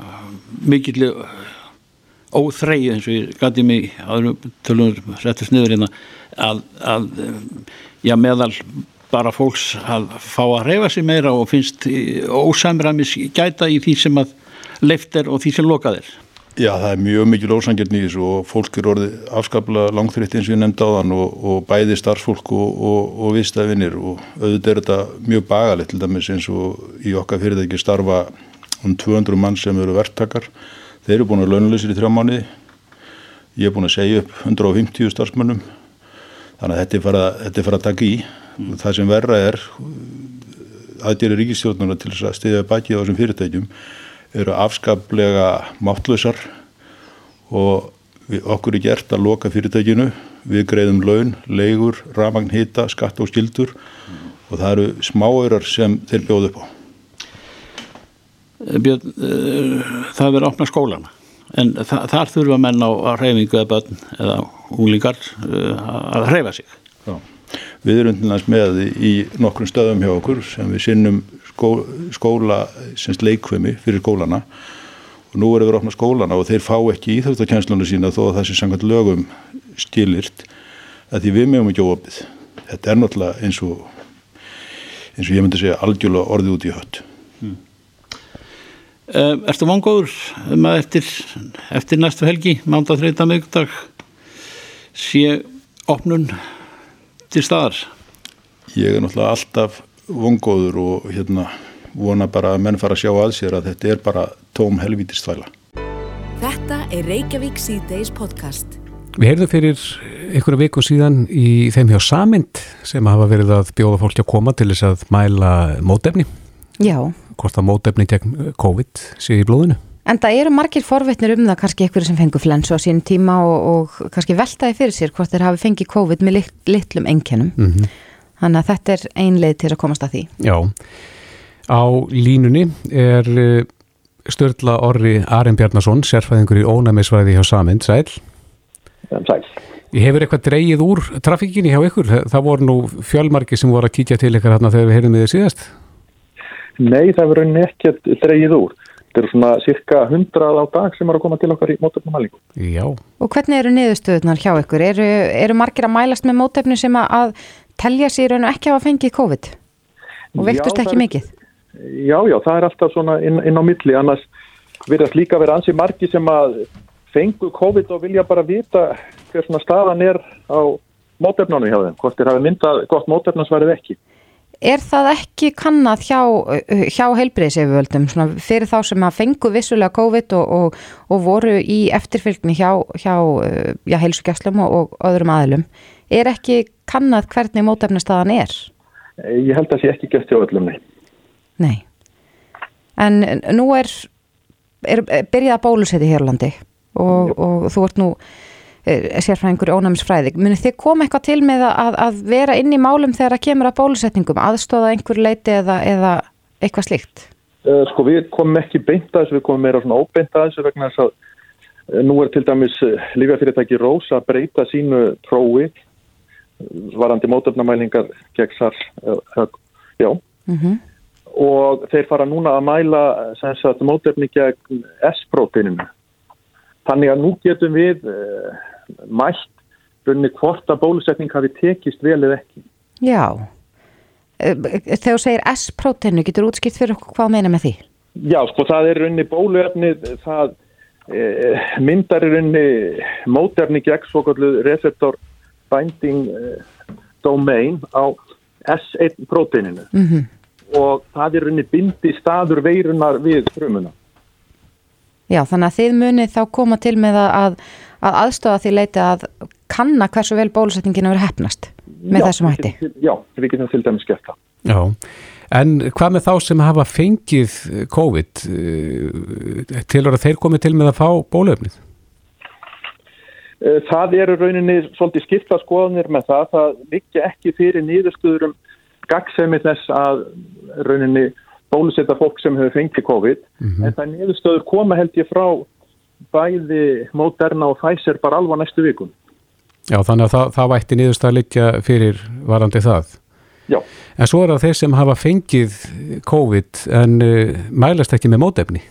uh, mikill óþreyju eins og ég gæti mig tölunum réttist niður hérna að, að já meðal bara fólks að fá að reyfa sig meira og finnst ósamræmis gæta í því sem að leift er og því sem lokað er. Já, það er mjög mikil ósangjarn í þessu og fólk er orðið afskaplega langþrytt eins og ég nefndi á þann og, og bæði starfsfólk og, og, og viðstæðvinir og auðvitað er þetta mjög bagalegt til dæmis eins og í okkar fyrirtæki starfa um 200 mann sem eru verktakar. Þeir eru búin að launuleysir í þrjá mánuði. Ég er búin að segja upp 150 starfsmönnum. Þannig að þetta er farið að, fara að taka í. Mm. Það sem verra er aðdýri ríkistjórnuna til þess að stiðja baki á þessum fyrirtækjum eru afskaplega máttlausar og við, okkur er gert að loka fyrirtækinu. Við greiðum laun, leigur, ramagn, hita, skatt og skildur mm. og það eru smáaurar sem þeir bjóðu upp á. Björn, uh, það verður opna skólana. En þa þar þurfa menn á að reyfingu eða börn eða úlingar uh, að reyfa sig. Já. Við erum til næst með í nokkrum stöðum hjá okkur sem við sinnum skó, skóla semst leikvömi fyrir skólana. Og nú erum við opna skólana og þeir fá ekki í þáttakænslunum sína þó að það sé samkvæmt lögum stilirt að því við meðum ekki óopið þetta er náttúrulega eins og eins og ég myndi segja algjörlega orðið út í hött. Hmm. Uh, ertu vangóður um að eftir, eftir næstu helgi, mánda þreita miðugdag, sé opnun til staðar? Ég er náttúrulega alltaf vangóður og hérna vona bara að menn fara að sjá að sér að þetta er bara tóm helvítistvæla. Þetta er Reykjavík C-Days podcast. Við heyrðum fyrir einhverju viku síðan í þeim hjá Samind sem hafa verið að bjóða fólki að koma til þess að mæla mótefni. Já hvort að mótefni gegn eh, COVID sé í blóðinu. En það eru margir forveitnir um það kannski einhverju sem fengur flensu á sín tíma og, og kannski veltaði fyrir sér hvort þeir hafi fengið COVID með lit, litlum enkenum. Mm -hmm. Þannig að þetta er einleið til að komast að því. Já, á línunni er eh, störla orri Arjen Bjarnason, sérfæðingur í ónæmisvæði hjá Samind, sæl. Sæl. Ég hefur eitthvað dreyið úr trafíkinni hjá ykkur. Það voru nú fjölmarki sem voru að kíkja til ykkur hérna þegar við heyrðum við þið síðast. Nei, það verður nekkert dreyið úr. Þetta eru svona cirka 100 á dag sem eru að koma til okkar í mótefnumælingu. Já. Og hvernig eru niðurstöðunar hjá ykkur? Eru, eru margir að mælast með mótefnu sem að telja sér en ekki að fengið COVID? Og vektust ekki er, mikið? Já, já, það er alltaf svona inn, inn á milli. Annars verðast líka verið ansi margi sem að fengu COVID og vilja bara vita hver svona staðan er á mótefnunum hjá þeim. Hvort þeir hafi myndað gott mótefnansvarið ekki. Er það ekki kannad hjá, hjá heilbreyðsefjöldum fyrir þá sem að fengu vissulega COVID og, og, og voru í eftirfylgni hjá, hjá já, heilsugjastlum og, og öðrum aðlum? Er ekki kannad hvernig mótefnastaðan er? Ég held að það sé ekki gæst hjá öllum, nei. Nei. En nú er, er byrjað að bóluseti hér á landi og þú ert nú sérfræðingur í ónæmisfræði munir þið koma eitthvað til með að, að vera inn í málum þegar það kemur að bólusetningum aðstóða einhver leiti eða, eða eitthvað slíkt? Uh, sko við komum ekki beint að þessu, við komum meira svona óbeint að þessu vegna þess að uh, nú er til dæmis lífafyrirtæki Rós að breyta sínu prófi varandi mótöfnamælingar gegn SARS já mm -hmm. og þeir fara núna að mæla mótöfni gegn S-próteininu Þannig að nú getum við mætt runni hvort að bólusetning hafi tekist vel eða ekki. Já, eh, þegar þú segir S-prótenu, getur útskipt fyrir okkur hvað meina með því? Já, sko það er runni bóluefni, það eh, myndar í runni mótefni gegn svokallu receptor binding eh, domain á S1 próteninu mm -hmm. og það er runni bindi staður veirunar við frumuna. Já, þannig að þið munið þá koma til með að, að aðstofa því leiti að kanna hversu vel bólusetningin verið hefnast með já, þessum hætti. Já, við getum til dæmis gert það. Já, en hvað með þá sem hafa fengið COVID eh, til að þeir komið til með að fá bólöfnið? Eh, það eru rauninni svolítið skipta skoðanir með það. Það vikja ekki fyrir nýðustuðurum gagsemi þess að rauninni bólusetta fólk sem hefur fengið COVID mm -hmm. en það er niðurstöður koma held ég frá bæði Moderna og Pfizer bara alvar næstu vikun. Já þannig að það, það vætti niðurstöða líka fyrir varandi það. Já. En svo er það þeir sem hafa fengið COVID en uh, mælast ekki með mótefni.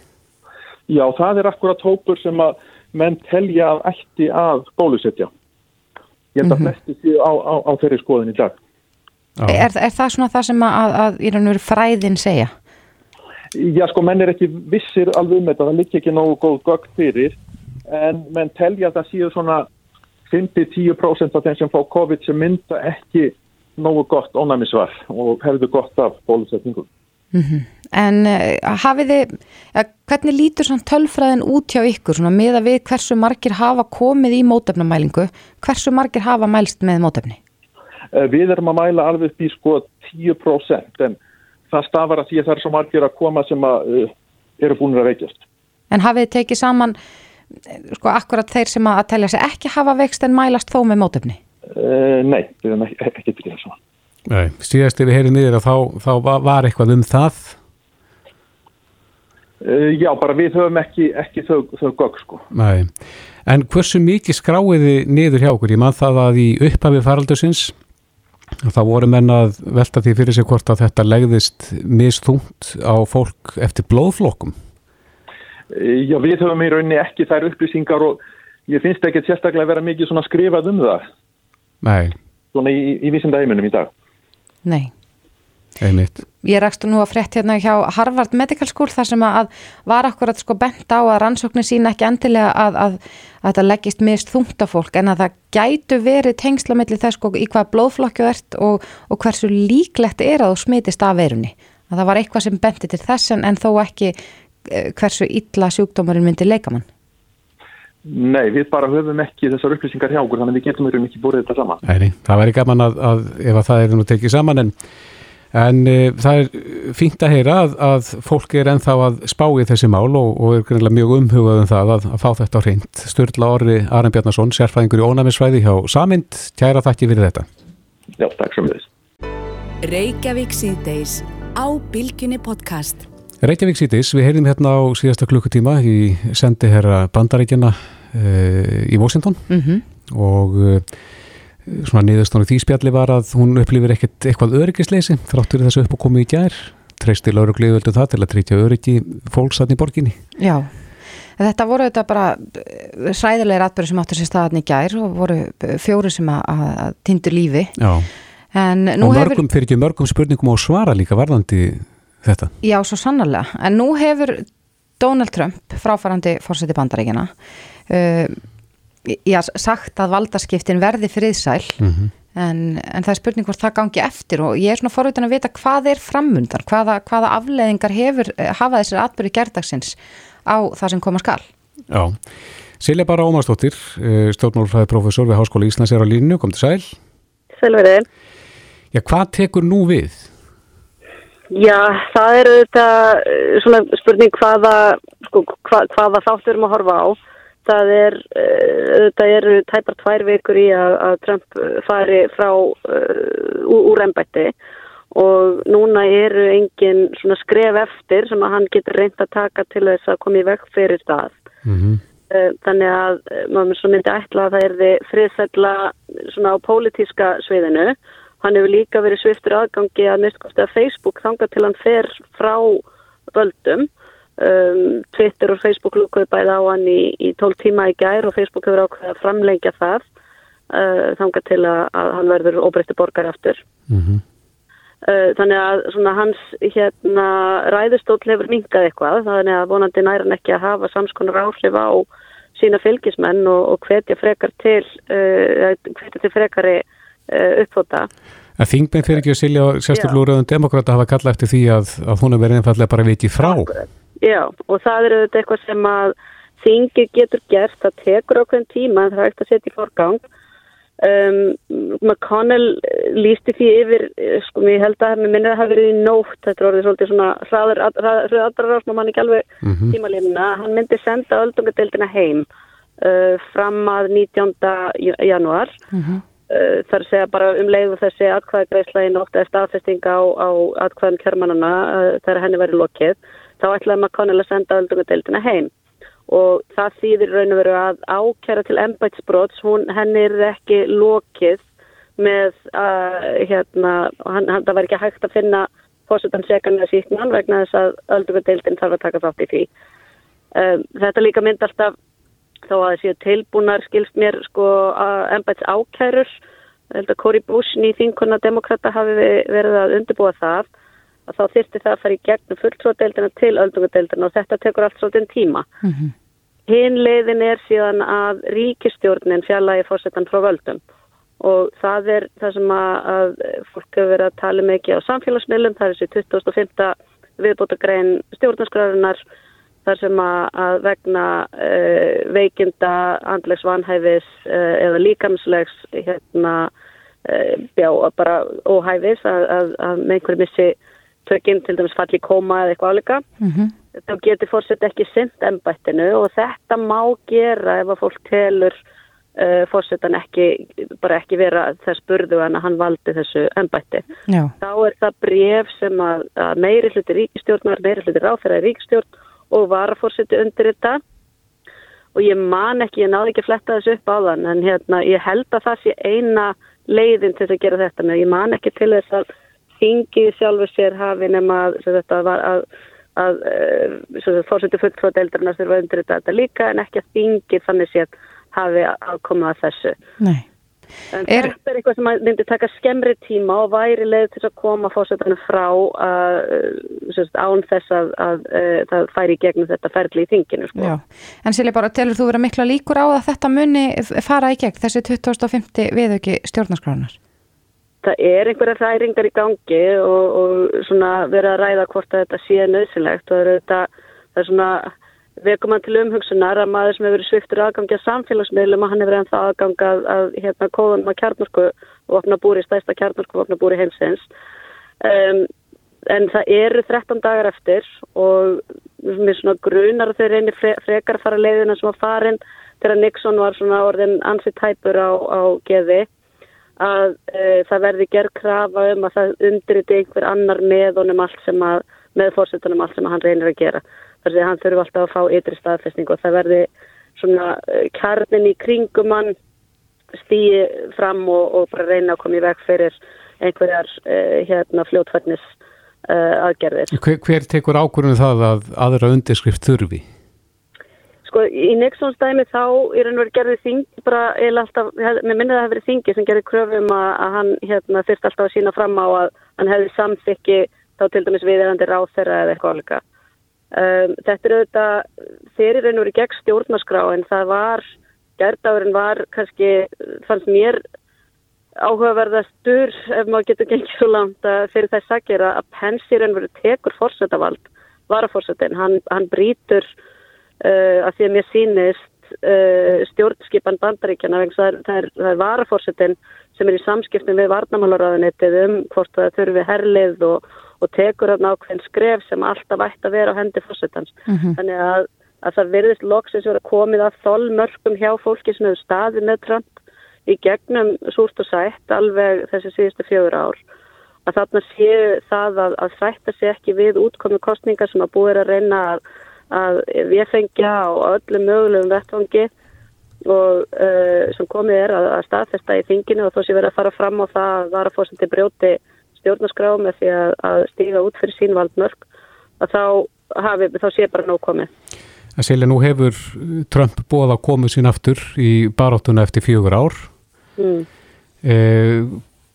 Já það er akkurat hópur sem að menn telja að ætti að bólusetja. Ég held að flesti séu á, á, á þeirri skoðin í dag. Er, er það svona það sem að, að í raun og veru fræðin segja? Já, sko, menn er ekki vissir alveg um þetta, það liggur ekki nógu góð gögn fyrir, en menn telja að það séu svona 5-10% af þeim sem fá COVID sem mynda ekki nógu gott ónæmisvar og hefðu gott af bólusetningum. Mm -hmm. En uh, hafið þið, ja, hvernig lítur svona tölfræðin út hjá ykkur svona með að við hversu margir hafa komið í mótefnamælingu, hversu margir hafa mælst með mótefni? Uh, við erum að mæla alveg upp í sko 10% en það stafar að því að það er svo margir að koma sem að uh, eru búin að veikjast. En hafið þið tekið saman sko akkurat þeir sem að telja sig ekki hafa veikst en mælast þó með mótefni? Nei, við erum ekki, ekki tekið það saman. Nei, síðast ef við heyrim niður að þá, þá var eitthvað um það? Uh, já, bara við höfum ekki, ekki þau, þau gögg sko. Nei, en hversu mikið skráiði niður hjá okkur? Ég mann það að í upphafi faraldusins þá voru menn að velta því fyrir sig hvort að þetta legðist misþungt á fólk eftir blóðflokkum? Já, við höfum í rauninni ekki þær upplýsingar og ég finnst ekki sérstaklega að vera mikið svona skrifað um það. Nei. Svona í, í vísinda heiminum í dag. Nei. Einmitt. Ég rækst nú að frétt hérna hjá Harvard Medical School þar sem að var akkurat sko bent á að rannsóknir sína ekki endilega að, að, að þetta leggist mist þungt af fólk en að það gætu verið tengslamilli þess sko í hvað blóðflokku ert og, og hversu líklegt er að þú smitist af verunni. Að það var eitthvað sem benti til þess en, en þó ekki hversu illa sjúkdómarinn myndi leikamann. Nei, við bara höfum ekki þessar upplýsingar hjá okkur þannig að við getum verið mikið búið þetta saman. Nei, það væri gaman að, að ef að það er nú tekið saman en, en e, það er fínt að heyra að, að fólk er enþá að spá í þessi mál og, og er greinlega mjög umhugað um það að, að fá þetta á hreint. Sturla Orri Aran Bjarnason, sérfæðingur í ónæmisfræði hjá Samind, kæra þakki fyrir þetta. Já, takk sem við. Reykjavík síðdeis á Bilginni podcast. Reykjavík sítis, við heyrðum hérna á síðasta klukkutíma í sendi herra bandaríkjana uh, í Washington mm -hmm. og svona niðurstónu því spjalli var að hún upplifir ekkert eitthvað öryggisleysi þráttur þessu upp og komið í gær treystil öryggliðvöldu það til að treytja öryggi fólksatn í borginni. Já, þetta voru þetta bara sæðilegir atbyrður sem áttur sér staðan í gær og voru fjóri sem að, að tindur lífi. Já, en og mörgum hefur... fyrir ekki mörgum spurningum á svara líka varðandi þetta. Já, svo sannarlega. En nú hefur Donald Trump, fráfærandi fórseti bandaríkina, uh, já, sagt að valdaskiptin verði friðsæl, mm -hmm. en, en það er spurning hvort það gangi eftir og ég er svona forveitin að vita hvað er framundan, hvaða, hvaða afleðingar hefur, hafa þessir atbyrði gerdagsins á það sem koma skal. Já, Silja Bara Ómarsdóttir, stjórnmálfræði professor við Háskóla Íslands er á línu, kom til sæl. Sælverðin. Já, hvað tekur nú við? Já, það er auðvitað svona spurning hvaða, sko, hva, hvaða þáttur erum að horfa á. Það er, auðvitað eru tæpar tvær vikur í að, að Trump fari frá uh, úr ennbætti og núna eru engin svona skref eftir sem að hann getur reynd að taka til þess að koma í vekk fyrir stað. Mm -hmm. Þannig að maður myndi ætla að það er þið friðsætla svona á pólitíska sviðinu Hann hefur líka verið sviftur aðgangi að mistkosti að Facebook þanga til hann fer frá völdum. Um, Twitter og Facebook lúkuði bæði á hann í, í 12 tíma í gær og Facebook hefur ákveðið að framlengja það uh, þanga til að, að hann verður óbreytti borgar aftur. Mm -hmm. uh, þannig að svona, hans hérna, ræðustóll hefur mingað eitthvað þannig að vonandi næran ekki að hafa samskonar áhrif á sína fylgismenn og, og hvetja frekar til, uh, hvetja til frekari uppfóta. En þingminn fyrir ekki að silja sérstaklega úr auðvun demokrata hafa kalla eftir því að, að hún er verið einfallega bara vikið frá. Já, og það er auðvitað eitthvað sem að þingi getur gert, það tekur ákveðin tíma en það er ekkert að setja í forgang. Um, McConnell lísti því yfir, sko mér held að mér minnir að það hafi verið í nótt, þetta er orðið svolítið svona hraður aðra rásn og mann ekki alveg mm -hmm. tímalínuna, hann myndi senda öldungadeildina heim uh, fram að 19. januar Mm -hmm. Uh, þar segja bara um leiðu þessi atkvæðagreisla í nótt eða staðfesting á, á atkvæðan kjörmannana uh, þegar henni verið lokið, þá ætlaði McConnell að senda öldungadeildina heim. Og það þýðir raun og veru að ákjæra til embætsbróts, henni er ekki lokið með að uh, hérna, hann, hann, það var ekki hægt að finna fórsetan segan eða síknan vegna þess að öldungadeildin þarf að taka þátt í því. Þetta líka mynd alltaf þó að þessi tilbúnar skilst mér sko ennbæts ég held að Cory Bush ný þinkona demokrata hafi verið að undirbúa það að þá þyrsti það að fara í gegnum fulltróðdeildina til öldungadeildina og þetta tekur allt svolítið tíma. Mm -hmm. Hinn leiðin er síðan að ríkistjórnin fjalla í fórsetan frá völdum og það er það sem að, að fólk hefur verið að tala mikið á samfélagsmiðlum, það er þessi 2005. viðbótagrein stjórnarskræðunar þar sem að vegna uh, veikinda, andlegs vanhæfis uh, eða líkamslegs hérna, uh, bjá bara óhæfis að, að, að með einhverju missi tökinn til dæmis falli koma eða eitthvað áleika mm -hmm. þá getur fórsett ekki synd ennbættinu og þetta má gera ef að fólk telur fórsetan ekki, bara ekki vera þess burðu en að hann valdi þessu ennbætti. Þá er það bref sem að, að meiri hluti ríkistjórnar, meiri hluti ráþæra ríkistjórn og var að fórseti undir þetta og ég man ekki, ég náði ekki að fletta þessu upp á þann en hérna, ég held að það sé eina leiðin til að gera þetta með, ég man ekki til þess að þingið sjálfur sér hafi nema að að, að, að eh, fórseti fulltróð deildarna þurfa undir þetta líka en ekki að þingið þannig sér hafi aðkomið að þessu. Nei. En er... þetta er eitthvað sem myndi taka skemmri tíma og væri leið til að koma fósættanum frá að, sérst, án þess að, að, að það færi í gegnum þetta ferli í þinginu. Sko. En Silja bara, telur þú vera mikla líkur á að þetta muni fara í gegn þessi 2050 viðauki stjórnarskránar? Það er einhverja ræringar í gangi og, og verið að ræða hvort að þetta sé nöðsynlegt og þetta, það er svona vekum hann til umhugsunar að maður sem hefur verið sviftur aðgangi að samfélagsmiðlum að hann hefur ennþá aðgang að, að hérna kóðunum að kjarnorku og opna búri, stæsta kjarnorku og opna búri heimsins. Um, en það eru 13 dagar eftir og mér svona grunar þegar reynir fre, frekar að fara leiðina sem að farin þegar Nixon var svona orðin ansið tæpur á, á geði að e, það verði gerð krafa um að það undriti einhver annar með honum allt sem að með fórsetunum allt sem að hann reynir að gera þar sem hann þurfi alltaf að fá ytri staðfestning og það verði svona eh, kjarnin í kringum hann stýi fram og, og bara reyna að koma í veg fyrir einhverjar uh, hérna fljótfætnis uh, eh, aðgerðir. Hver, hver tekur ákvörðinu um það að aðra undirskrift þurfi? Sko í Nixons dæmi þá er hann verið gerðið þingi bara eða alltaf, mér minnið að það hefði verið þingi sem gerði kröfum að, að hann hérna þurfti alltaf að sína fram á að hann hefði samþykki þá til dæmis viðeðandi ráð þeirra eða eitthvað alveg. Um, þetta er auðvitað raun og verið gegn stjórnarskrá en það var, gerðdagurinn var kannski, fannst mér áhugaverðastur ef maður getur gengið svo langt fyrir þess að gera að og verið tekur fórsetavald, varafórsetin, hann, hann brítur uh, að því að mér sínist uh, stjórnskipan bandaríkjana það er, er, er varafórsetin sem er í samskiptum við varnamálaráðunitið um hvort það þurfi herlið og og tekur hann ákveðin skref sem alltaf ætti að vera á hendi fórsetans. Mm -hmm. Þannig að, að það verðist loksins vera komið að þólmörkum hjá fólki sem hefur staðið með Trump í gegnum súrt og sætt alveg þessi síðustu fjögur ár. Að þarna séu það að, að sætta sér ekki við útkomi kostningar sem að búið að reyna að, að við fengja á öllum mögulegum vettvangi og uh, sem komið er að staðfesta í þinginu og þó sé verið að fara fram á það að vara fórsandi brjóti stjórnarskrá með því að, að stíga út fyrir sín valdmörk að þá, hafi, þá sé bara nóg komið. Það sérlega nú hefur Trump bóða að koma sín aftur í baráttuna eftir fjögur ár. Mm. Eh,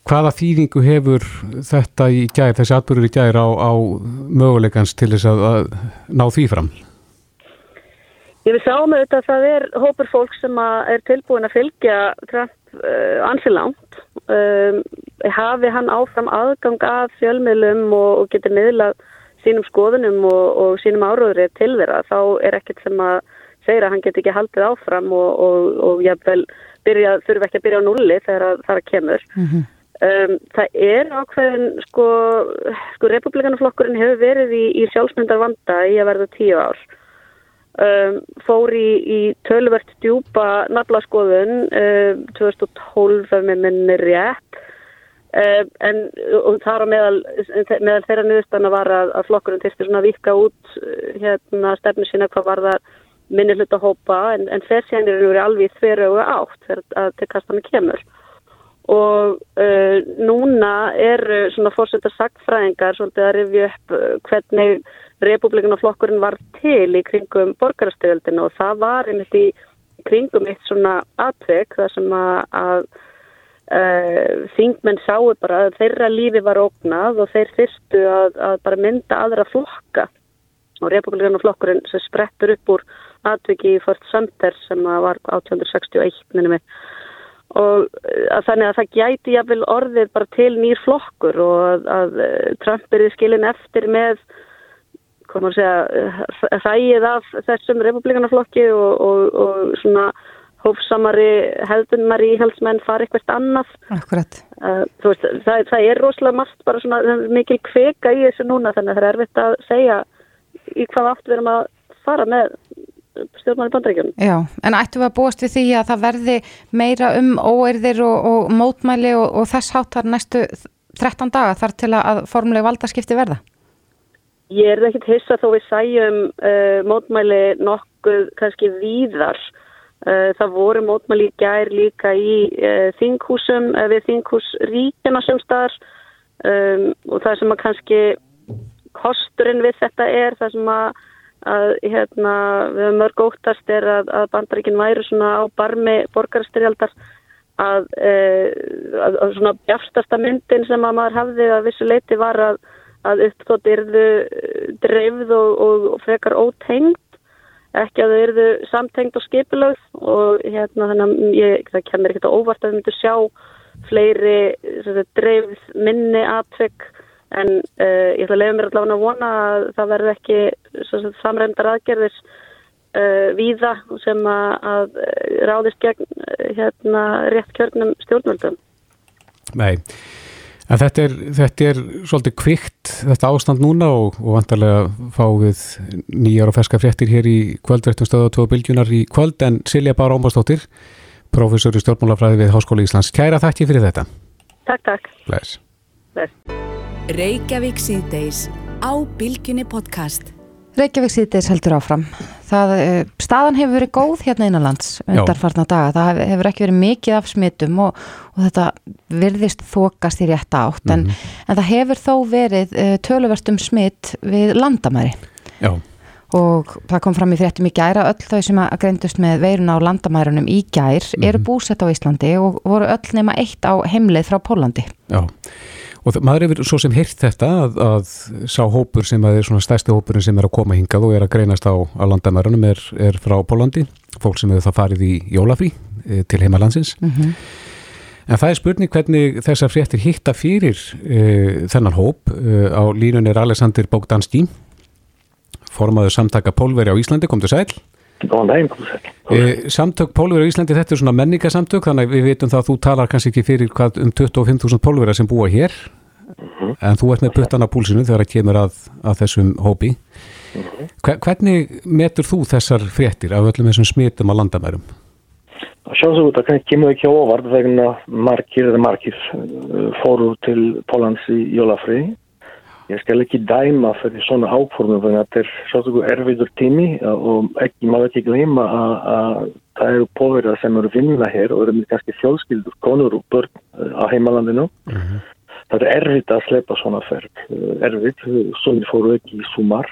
hvaða þýðingu hefur þetta í gæri, þessi atbyrgur í gæri á, á möguleikans til þess að, að ná því fram? Ég vil sá með þetta að það er hópur fólk sem er tilbúin að fylgja Trump uh, eh, ansilangt um, hafi hann áfram aðgang af fjölmiðlum og, og getur miðlað sínum skoðunum og, og sínum áróðri til þeirra þá er ekkert sem að segja að hann getur ekki haldið áfram og, og jáfnvel þurfi ekki að byrja á nulli þegar það kemur. Mm -hmm. Um, það er ákveðin sko, sko republikanaflokkurinn hefur verið í, í sjálfsmyndar vanda í að verða tíu ár. Um, fór í, í tölvert djúpa naflaskoðun um, 2012 ef með minni rétt. Um, en þar á meðal, meðal þeirra nýðustana var að, að flokkurinn þýrstir svona að vika út hérna stefnu sína hvað var það minni hlut að hópa en, en fersjænir eru alveg þverju átt þegar að til kastanum kemur og uh, núna er svona fórsettar sagtfræðingar svolítið að rifja upp uh, hvernig republikanaflokkurinn var til í kringum borgarastöðildinu og það var einmitt í kringum eitt svona atvek þar sem að, að uh, þingmenn sáu bara að þeirra lífi var ógnað og þeir fyrstu að, að bara mynda aðra flokka. Og republikanu flokkurinn sem sprettur upp úr atveki í Fort Sumter sem var 1861 minnum við og að þannig að það gæti jáfnvel orðið bara til nýr flokkur og að, að Trump er í skilin eftir með komur að segja hræið af þessum republikanaflokki og, og, og svona hófsamari hefðunmari íhaldsmenn fara eitthvað annað. Akkurat. Uh, veist, það, það er rosalega margt bara svona mikil kveka í þessu núna þannig að það er erfitt að segja í hvað átt við erum að fara með stjórnmáli bandrækjum. Já, en ættum við að búast við því að það verði meira um óerðir og, og mótmæli og, og þess háttar næstu 13 daga þar til að formulegu valdaskipti verða? Ég er ekkert hissa þó við sæjum uh, mótmæli nokkuð kannski víðar. Uh, það voru mótmæli í gær líka í uh, þinghúsum við þinghúsríkjana sem staðar um, og það sem að kannski kosturinn við þetta er það sem að, að hérna, við höfum mörg óttast er að, að bandaríkinn væri svona á barmi borgarstyrjaldar að, að svona bjárstasta myndin sem að maður hafði að vissu leiti var að að upptótt yrðu dreifð og, og, frekar ótengt ekki að þau yrðu samtengt og skipilögð og hérna þannig að ég, það kemur ekkert óvart að við myndum sjá fleiri dreifð minni atvegg en uh, ég ætla að leiða mér allavega að vona að það verði ekki sagt, samræmdar aðgerðis uh, víða sem að, að ráðist gegn hérna rétt kjörnum stjórnvöldum. Nei. En þetta er, þetta er svolítið kvikt, þetta ástand núna og, og vantarlega fá við nýjar og ferska fréttir hér í kvöldvertum stöðu og tvo bylgjunar í kvöld en Silja Bára Ómarsdóttir, professor í stjórnmálafræði við Háskóli Íslands. Kæra þakki fyrir þetta. Takk, takk. Bless. Bless. Reykjavík síðdeis á bylgjunni podcast. Reykjavík síðdeis heldur áfram. Það, staðan hefur verið góð hérna innanlands undarfarna daga. Það hefur ekki verið mikið af smittum og, og þetta virðist þokast í rétta átt. Mm -hmm. en, en það hefur þó verið uh, töluvert um smitt við landamæri. Já. Og það kom fram í fréttum í gæra. Öll þau sem að greindust með veiruna á landamærunum í gær mm -hmm. eru búsett á Íslandi og voru öll nema eitt á heimleið frá Pólandi. Já. Og maður hefur svo sem heyrt þetta að, að sá hópur sem er svona stærsti hópurinn sem er að koma hingað og er að greinast á, á landamærunum er, er frá Pólandi, fólk sem hefur það farið í jólafrí e, til heimalandsins. Mm -hmm. En það er spurning hvernig þessar fréttir hitta fyrir e, þennan hóp. E, á línun er Alexander Bogdanski, formaður samtaka Pólveri á Íslandi, kom til sæl. Góðan daginn, kom til sæl. E, samtök Pólveri á Íslandi, þetta er svona menningasamtök, þannig að við veitum það að þú talar kannski ekki fyrir hvað um 25.000 Pólveri sem búa hér. Mm -hmm. en þú ert með puttan á púlsinu þegar það kemur að, að þessum hópi mm -hmm. hvernig metur þú þessar fréttir af öllum þessum smitum á landamærum? Sjálfsögur, það kemur ekki óvart vegna margir eða margir fóru til Pólans í jólafri ég skal ekki dæma fyrir svona áformum þannig að þetta er sjálfsögur erfiður tími og ekki, maður ekki gleyma að það eru pólverðar sem eru vinna hér og eru með kannski fjölskyldur, konur og börn á heimalandinu mm -hmm. Það er erfitt að slepa svona ferð, erfitt, svona fóru ekki í sumar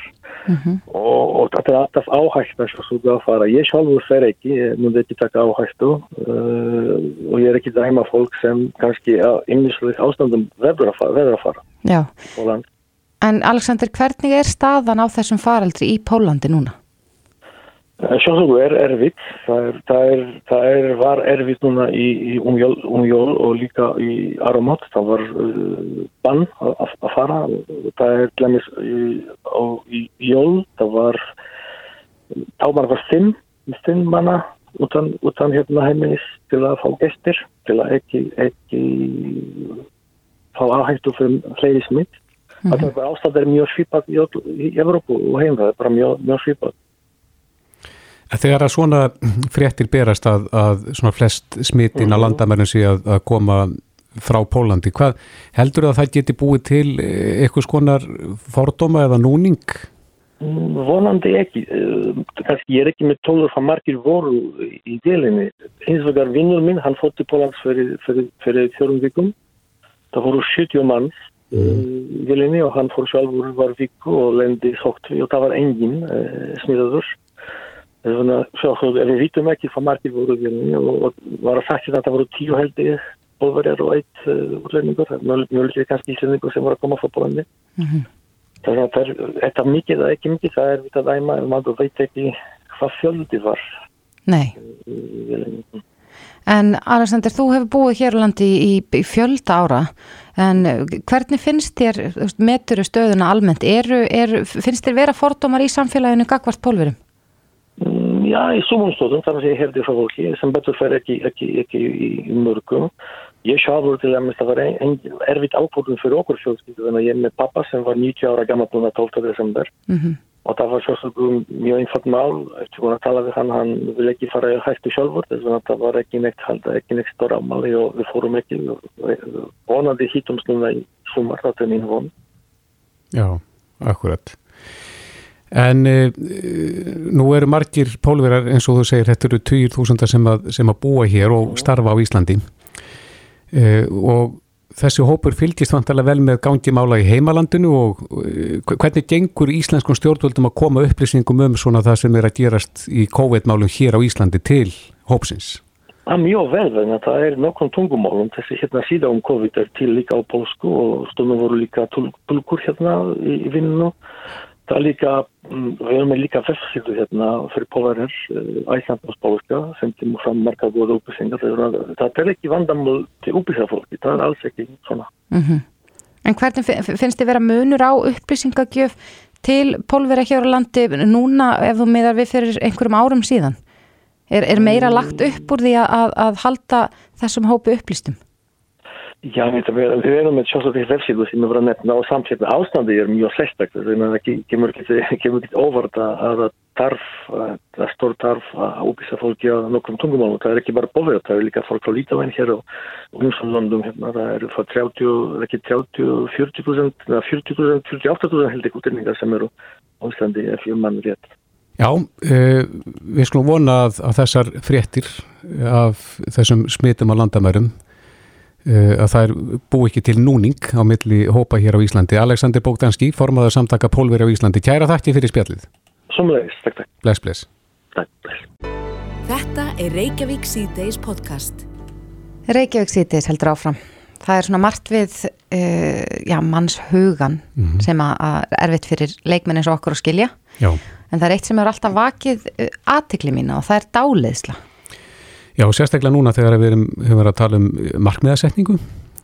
mm -hmm. og, og þetta er alltaf áhægt að fara. Ég sjálfur fer ekki, ég múndi ekki taka áhægtu uh, og ég er ekki dæma fólk sem kannski ymnislega ástandum verður að fara. Verður að fara. Já, en Alexander, hvernig er staðan á þessum faraldri í Pólandi núna? Sjónsöku er erfitt, það, er, það, er, það er, var erfitt núna í, í umjól, umjól og líka í Aromot, það var uh, bann að, að fara, það er glemmis í, í jól, það var, þá var fimm, fimm manna utan, utan hérna heiminnis til að fá gestir, til að ekki, ekki fá áhættu fyrir fleiri smitt. Mm -hmm. Það ástæð er mjög svipað í, í Evrópu og heim, það er bara mjög, mjög svipað. Þegar að svona fréttir berast að, að svona flest smittin mm -hmm. á landamærnum sé að, að koma frá Pólandi, hvað heldur að það geti búið til eitthvað skonar fordóma eða núning? Vonandi ekki. Kanski ég er ekki með tólur hvað margir voru í delinni. Hins vegar vinnur minn, hann fótt til Pólans fyrir, fyrir, fyrir fjórum vikum. Það voru 70 mann í delinni og hann fór sjálfur var viku og lendi sótt og það var engin uh, smiðaður. við vitum ekki hvað margir voru við og, var að sagt að það voru tíu heldi bólverjar og eitt uh, útlendingur. Mjög kannski íslendingur sem voru að koma frá Pólandi mm -hmm. þannig að það er þetta mikið eða ekki mikið, það er vitað æma og maður veit ekki hvað fjöldi var Nei. En Alexander, þú hefur búið hér á landi í, í fjölda ára en hvernig finnst þér meturu stöðuna almennt? Eru, er, finnst þér vera fordómar í samfélaginu gagvart pólverum? Mm, já, í sumum stóðum, þannig að ég herði frá fólki sem betur fer ekki, ekki, ekki í, mörgum. Ég sjálfur til að það var ein, erfitt ákvörðum fyrir okkur fjölskyldu, þannig að ég er með pappa sem var 90 ára gammal búin að 12. desember. Mm -hmm og það var sjálfsögum mjög einfalt mál eftir að tala við hann, hann vil ekki fara hættu sjálfur þess að það var ekki neitt halda, ekki neitt stóra ámali og við fórum ekki vonandi hýtumst núna í sumar, þetta er mín von. Já, akkurat. En e, nú eru margir pólverar eins og þú segir, þetta eru 20.000 sem, sem að búa hér og starfa á Íslandi. E, og þessi hópur fylgist vantarlega vel með gangi mála í heimalandinu og eh, hvernig gengur íslenskum stjórnvöldum að koma upplýsingum um svona það sem er að gerast í COVID-málum hér á Íslandi til hópsins? Það er mjög vel, en það er nokkrum tungumálum. Þessi hérna síða um COVID er til líka á polsku og stundum voru líka tulkur hérna í, vinninu Það er líka, mm, við erum með líka festsíðu hérna fyrir pólarir æslandnáspáska sem tímur fram marga góða upplýsingar. Það er ekki vandamál til upplýsingafólki, það er alls ekki svona. Mm -hmm. En hvernig finnst þið vera munur á upplýsingagjöf til pólveri ekki ára landi núna ef þú meðar við fyrir einhverjum árum síðan? Er, er meira lagt upp úr því að, að halda þessum hópu upplýstum? Já, við erum með sjálfsögðið vefsíðu sem er verið að nefna og með ástandi er mjög sérstakt. Það kemur ekki óvart að tarf, það stór tarf að úpisa fólki á nokkrum tungumálum. Það er ekki bara bóðið, það er líka fólk frá Lítavæn hér og umsvöndum hérna. Það eru frá 30, ekki 30, 40%, 40%, 48% heldur útrinningar sem eru á Íslandi ef ég mann rétt. Já, uh, við skulum vona að, að þessar fréttir af þessum smitum á landamærum Eh, að það er bú ekki til núning á milli hópa hér á Íslandi. Alexander Bogdanski, formadur samtaka Pólveri á Íslandi. Kæra þakki fyrir spjallið. Sumleis, takk, takk. Bless, bless. Takk, bless. Þetta er Reykjavík C-Days podcast. Reykjavík C-Days heldur áfram. Það er svona margt við uh, já, manns hugan mm -hmm. sem að erfitt fyrir leikmenn eins og okkur að skilja. Já. En það er eitt sem er alltaf vakið uh, aðtikli mína og það er dáleiðsla. Já, sérstaklega núna þegar við erum, verið að tala um markmiðasetningu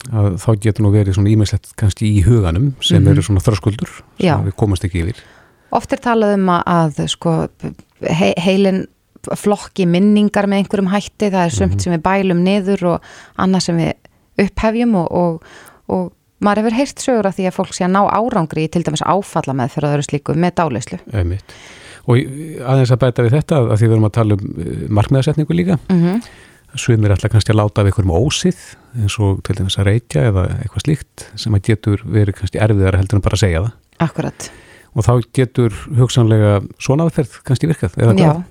að þá getur nú verið svona ímestlegt kannski í huganum sem mm -hmm. eru svona þröskuldur sem við komast ekki yfir. Oft er talað um að sko, he heilin flokki minningar með einhverjum hætti, það er sumt mm -hmm. sem við bælum niður og annað sem við upphefjum og, og, og maður hefur heyrt sögur af því að fólk sé að ná árangri til dæmis áfalla með fyrir að það eru slíku með dálislu. Ömmitt. Og aðeins að bæta við þetta að því við erum að tala um eh, markmiðarsetningu líka mm -hmm. svimir alltaf kannski að láta af einhverjum ósið eins og til dæmis að reykja eða eitthvað slíkt sem að getur verið kannski erfiðar heldur en bara að segja það. Akkurat. Og þá getur hugsanlega svona aðferð kannski virkað. Já,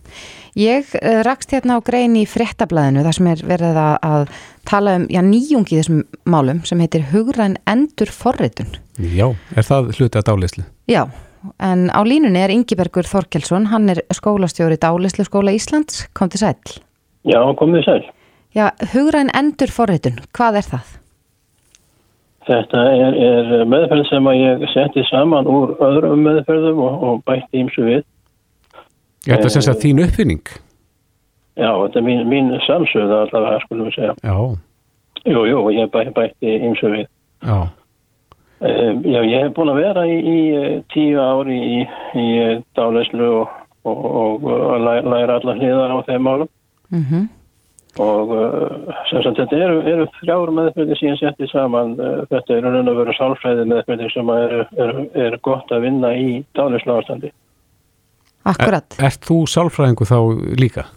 ég uh, rakst hérna á grein í frettablaðinu þar sem er verið að, tala um já, nýjungi þessum málum sem heitir hugræn endur forritun. Já, er það hluti að dálislu? Já, en á línunni er Ingibergur Þorkelsson, hann er skólastjóri Dálislu skóla Íslands, kom til sæl. Já, kom til sæl. Já, hugræn endur forritun, hvað er það? Þetta er, er meðferð sem að ég setti saman úr öðrum meðferðum og, og bætti ímsu við. Já, þetta er sem sagt þín uppfinning? Já, þetta er mín, mín samsöða allavega, skulum við segja. Já. Jú, jú, ég bæ, bætti ímsu við. Já. Um, já, ég hef búin að vera í, í eh, tíu ári í, í eh, dálæslu og, og, og, og læra alla hliðar á þeim málum mm -hmm. og sem sagt þetta eru, eru þrjáru meðfjöldi síðan settið saman þetta eru raun og veru sálfræði meðfjöldi sem eru er, er gott að vinna í dálæslu ástandi Akkurat er, Erst þú sálfræðingu þá líka?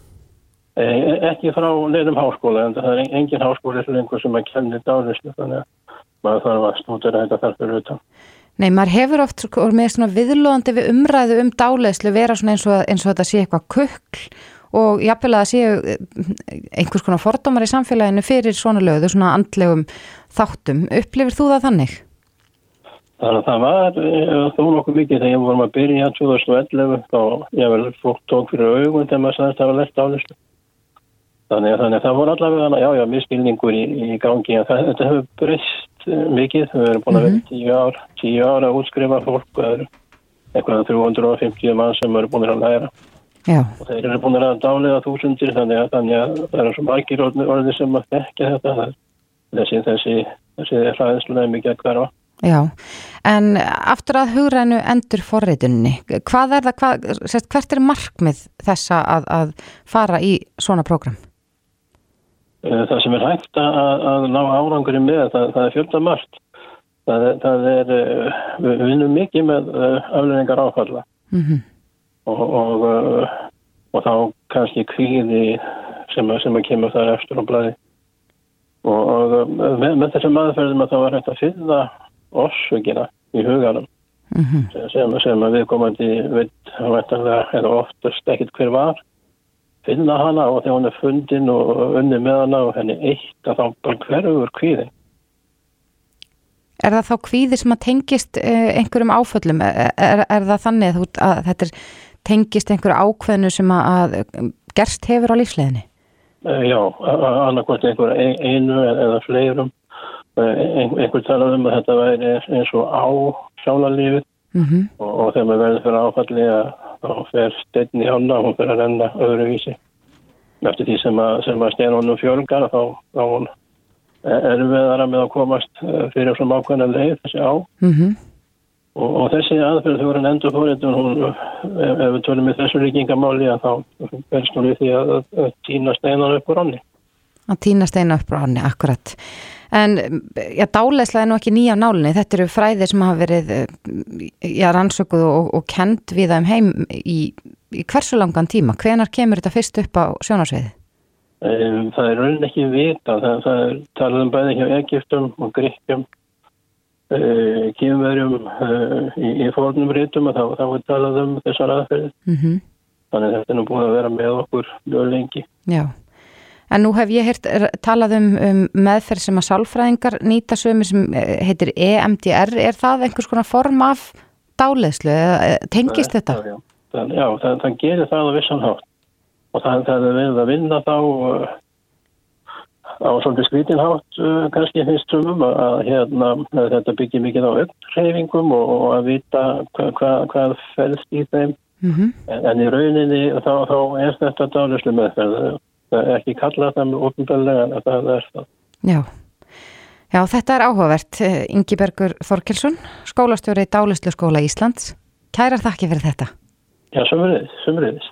E, ekki frá nefnum háskóla en það er engin háskóli sem að kenni dálæslu þannig að maður þarf að stúdera þetta þar fyrir utan. Nei, maður hefur oft sko, með svona viðlóðandi við umræðu um dáleyslu vera svona eins og, eins og þetta sé eitthvað kukl og jáfnvel að það séu eh, einhvers konar fordómar í samfélaginu fyrir svona löðu, svona andlegum þáttum. Upplifir þú það þannig? Þannig að það var uh, þó nokkuð mikið þegar ég vorum að byrja 2011 þá ég vel fólk tók fyrir augun þegar maður sagðist að það var lett álislu. Þannig, þannig að það voru allavega já, já, miskilningur í, í gangi en það, þetta hefur breyst uh, mikið. Við erum búin að vera tíu ár, tíu ár að útskrifa fólk og það eru eitthvað 350 mann sem eru búin að læra. Já. Og þeir eru búin að dálega þúsundir þannig að, þannig að það eru svo margir orðið sem að þekka þetta. Þessi, þessi, þessi hræðislega mikið að hverfa. Já, en aftur að hugrænu endur forritunni, hvað er það, hvað, sérst, hvert er markmið þessa að, að fara í svona prógram? Eh, Það sem er hægt að, að ná árangurinn með, það, það er fjölda margt. Það, er- það er, eh, við vinnum mikið með afleðingar áfalla Mm -hmm. og, og, eh, og þá kannski kvíði sem, að- sem að kemur þar eftir á blæði. Og, og eh, með, með þessum aðferðum að þá er hægt að finna orsökina í huganum sem, sem að viðkomandi veit væntanlega eða oftast ekkert hver var finna hana og þegar hún er fundin og unni með hana og henni eitt að þá bara hverfur kvíðin. Er það þá kvíði sem að tengist uh, einhverjum áföllum? Er, er, er það þannig að, að þetta er, tengist einhverju ákveðinu sem að, að gerst hefur á lífsleginni? Uh, já, annarkvæmt einhver ein- einu eða fleirum. Uh, ein, einhver talað um að þetta væri eins og á sálarlífið Mm -hmm. og, og þegar maður verður fyrir áfalli að þá fer steinn í hana og hún fyrir að renna öðruvísi. Eftir því sem að, að steinunum fjölgar þá, þá hún erfiðara með að komast eh, fyrir svona ákveðna leið þessi á. Mm -hmm. Og, og þessi aðferð þegar hann endur fóritun, hún, ef, við tölum með þessu ríkingamáli að þá hún við því að, týna steinan upp úr hanni. Að týna steina upp frá hanni, akkurat. En já, dálæsla er nú ekki nýja á nálinni. Þetta eru fræðir sem hafa verið eh, já, rannsökuð og, og kend við þeim heim í, í hversu langan tíma. Hvenar kemur þetta fyrst upp á sjónarsveiði? Um, það er raunin ekki vita, það, það er talað um bæði hjá Egiptum og Gríkjum, uh, kýmverjum uh, í, í fórnum rítum og þá, þá er talað um þessar aðferðir. Mm Þannig að þetta er nú búin að vera með okkur lengi. Já, en nú hef ég heyrt talað um, um meðferð sem að sálfræðingar nýta sömu sem eh, heitir EMDR. Er það einhvers konar form af dálæslu? eða, eh, Tengist þetta? Já. Það, já það, það gerir það á vissan hátt og það, það er verið að vinna þá uh, á svolítið skrítin hátt uh, kannski finnst sumum að, hérna, þetta byggir mikið á upphreyfingum og, og að vita hva, hva, hvað fælst í þeim Mm -hmm. en, en í rauninni þá, þá er þetta dálislu meðferð er ekki kallað það með ofnbæðlega en það er það Já. Já, þetta er áhugavert. Ingi Bergur Þorkelsson, skólastjóri í Dálæslu skóla Íslands. Kærar þakki fyrir þetta. Já, sömurðis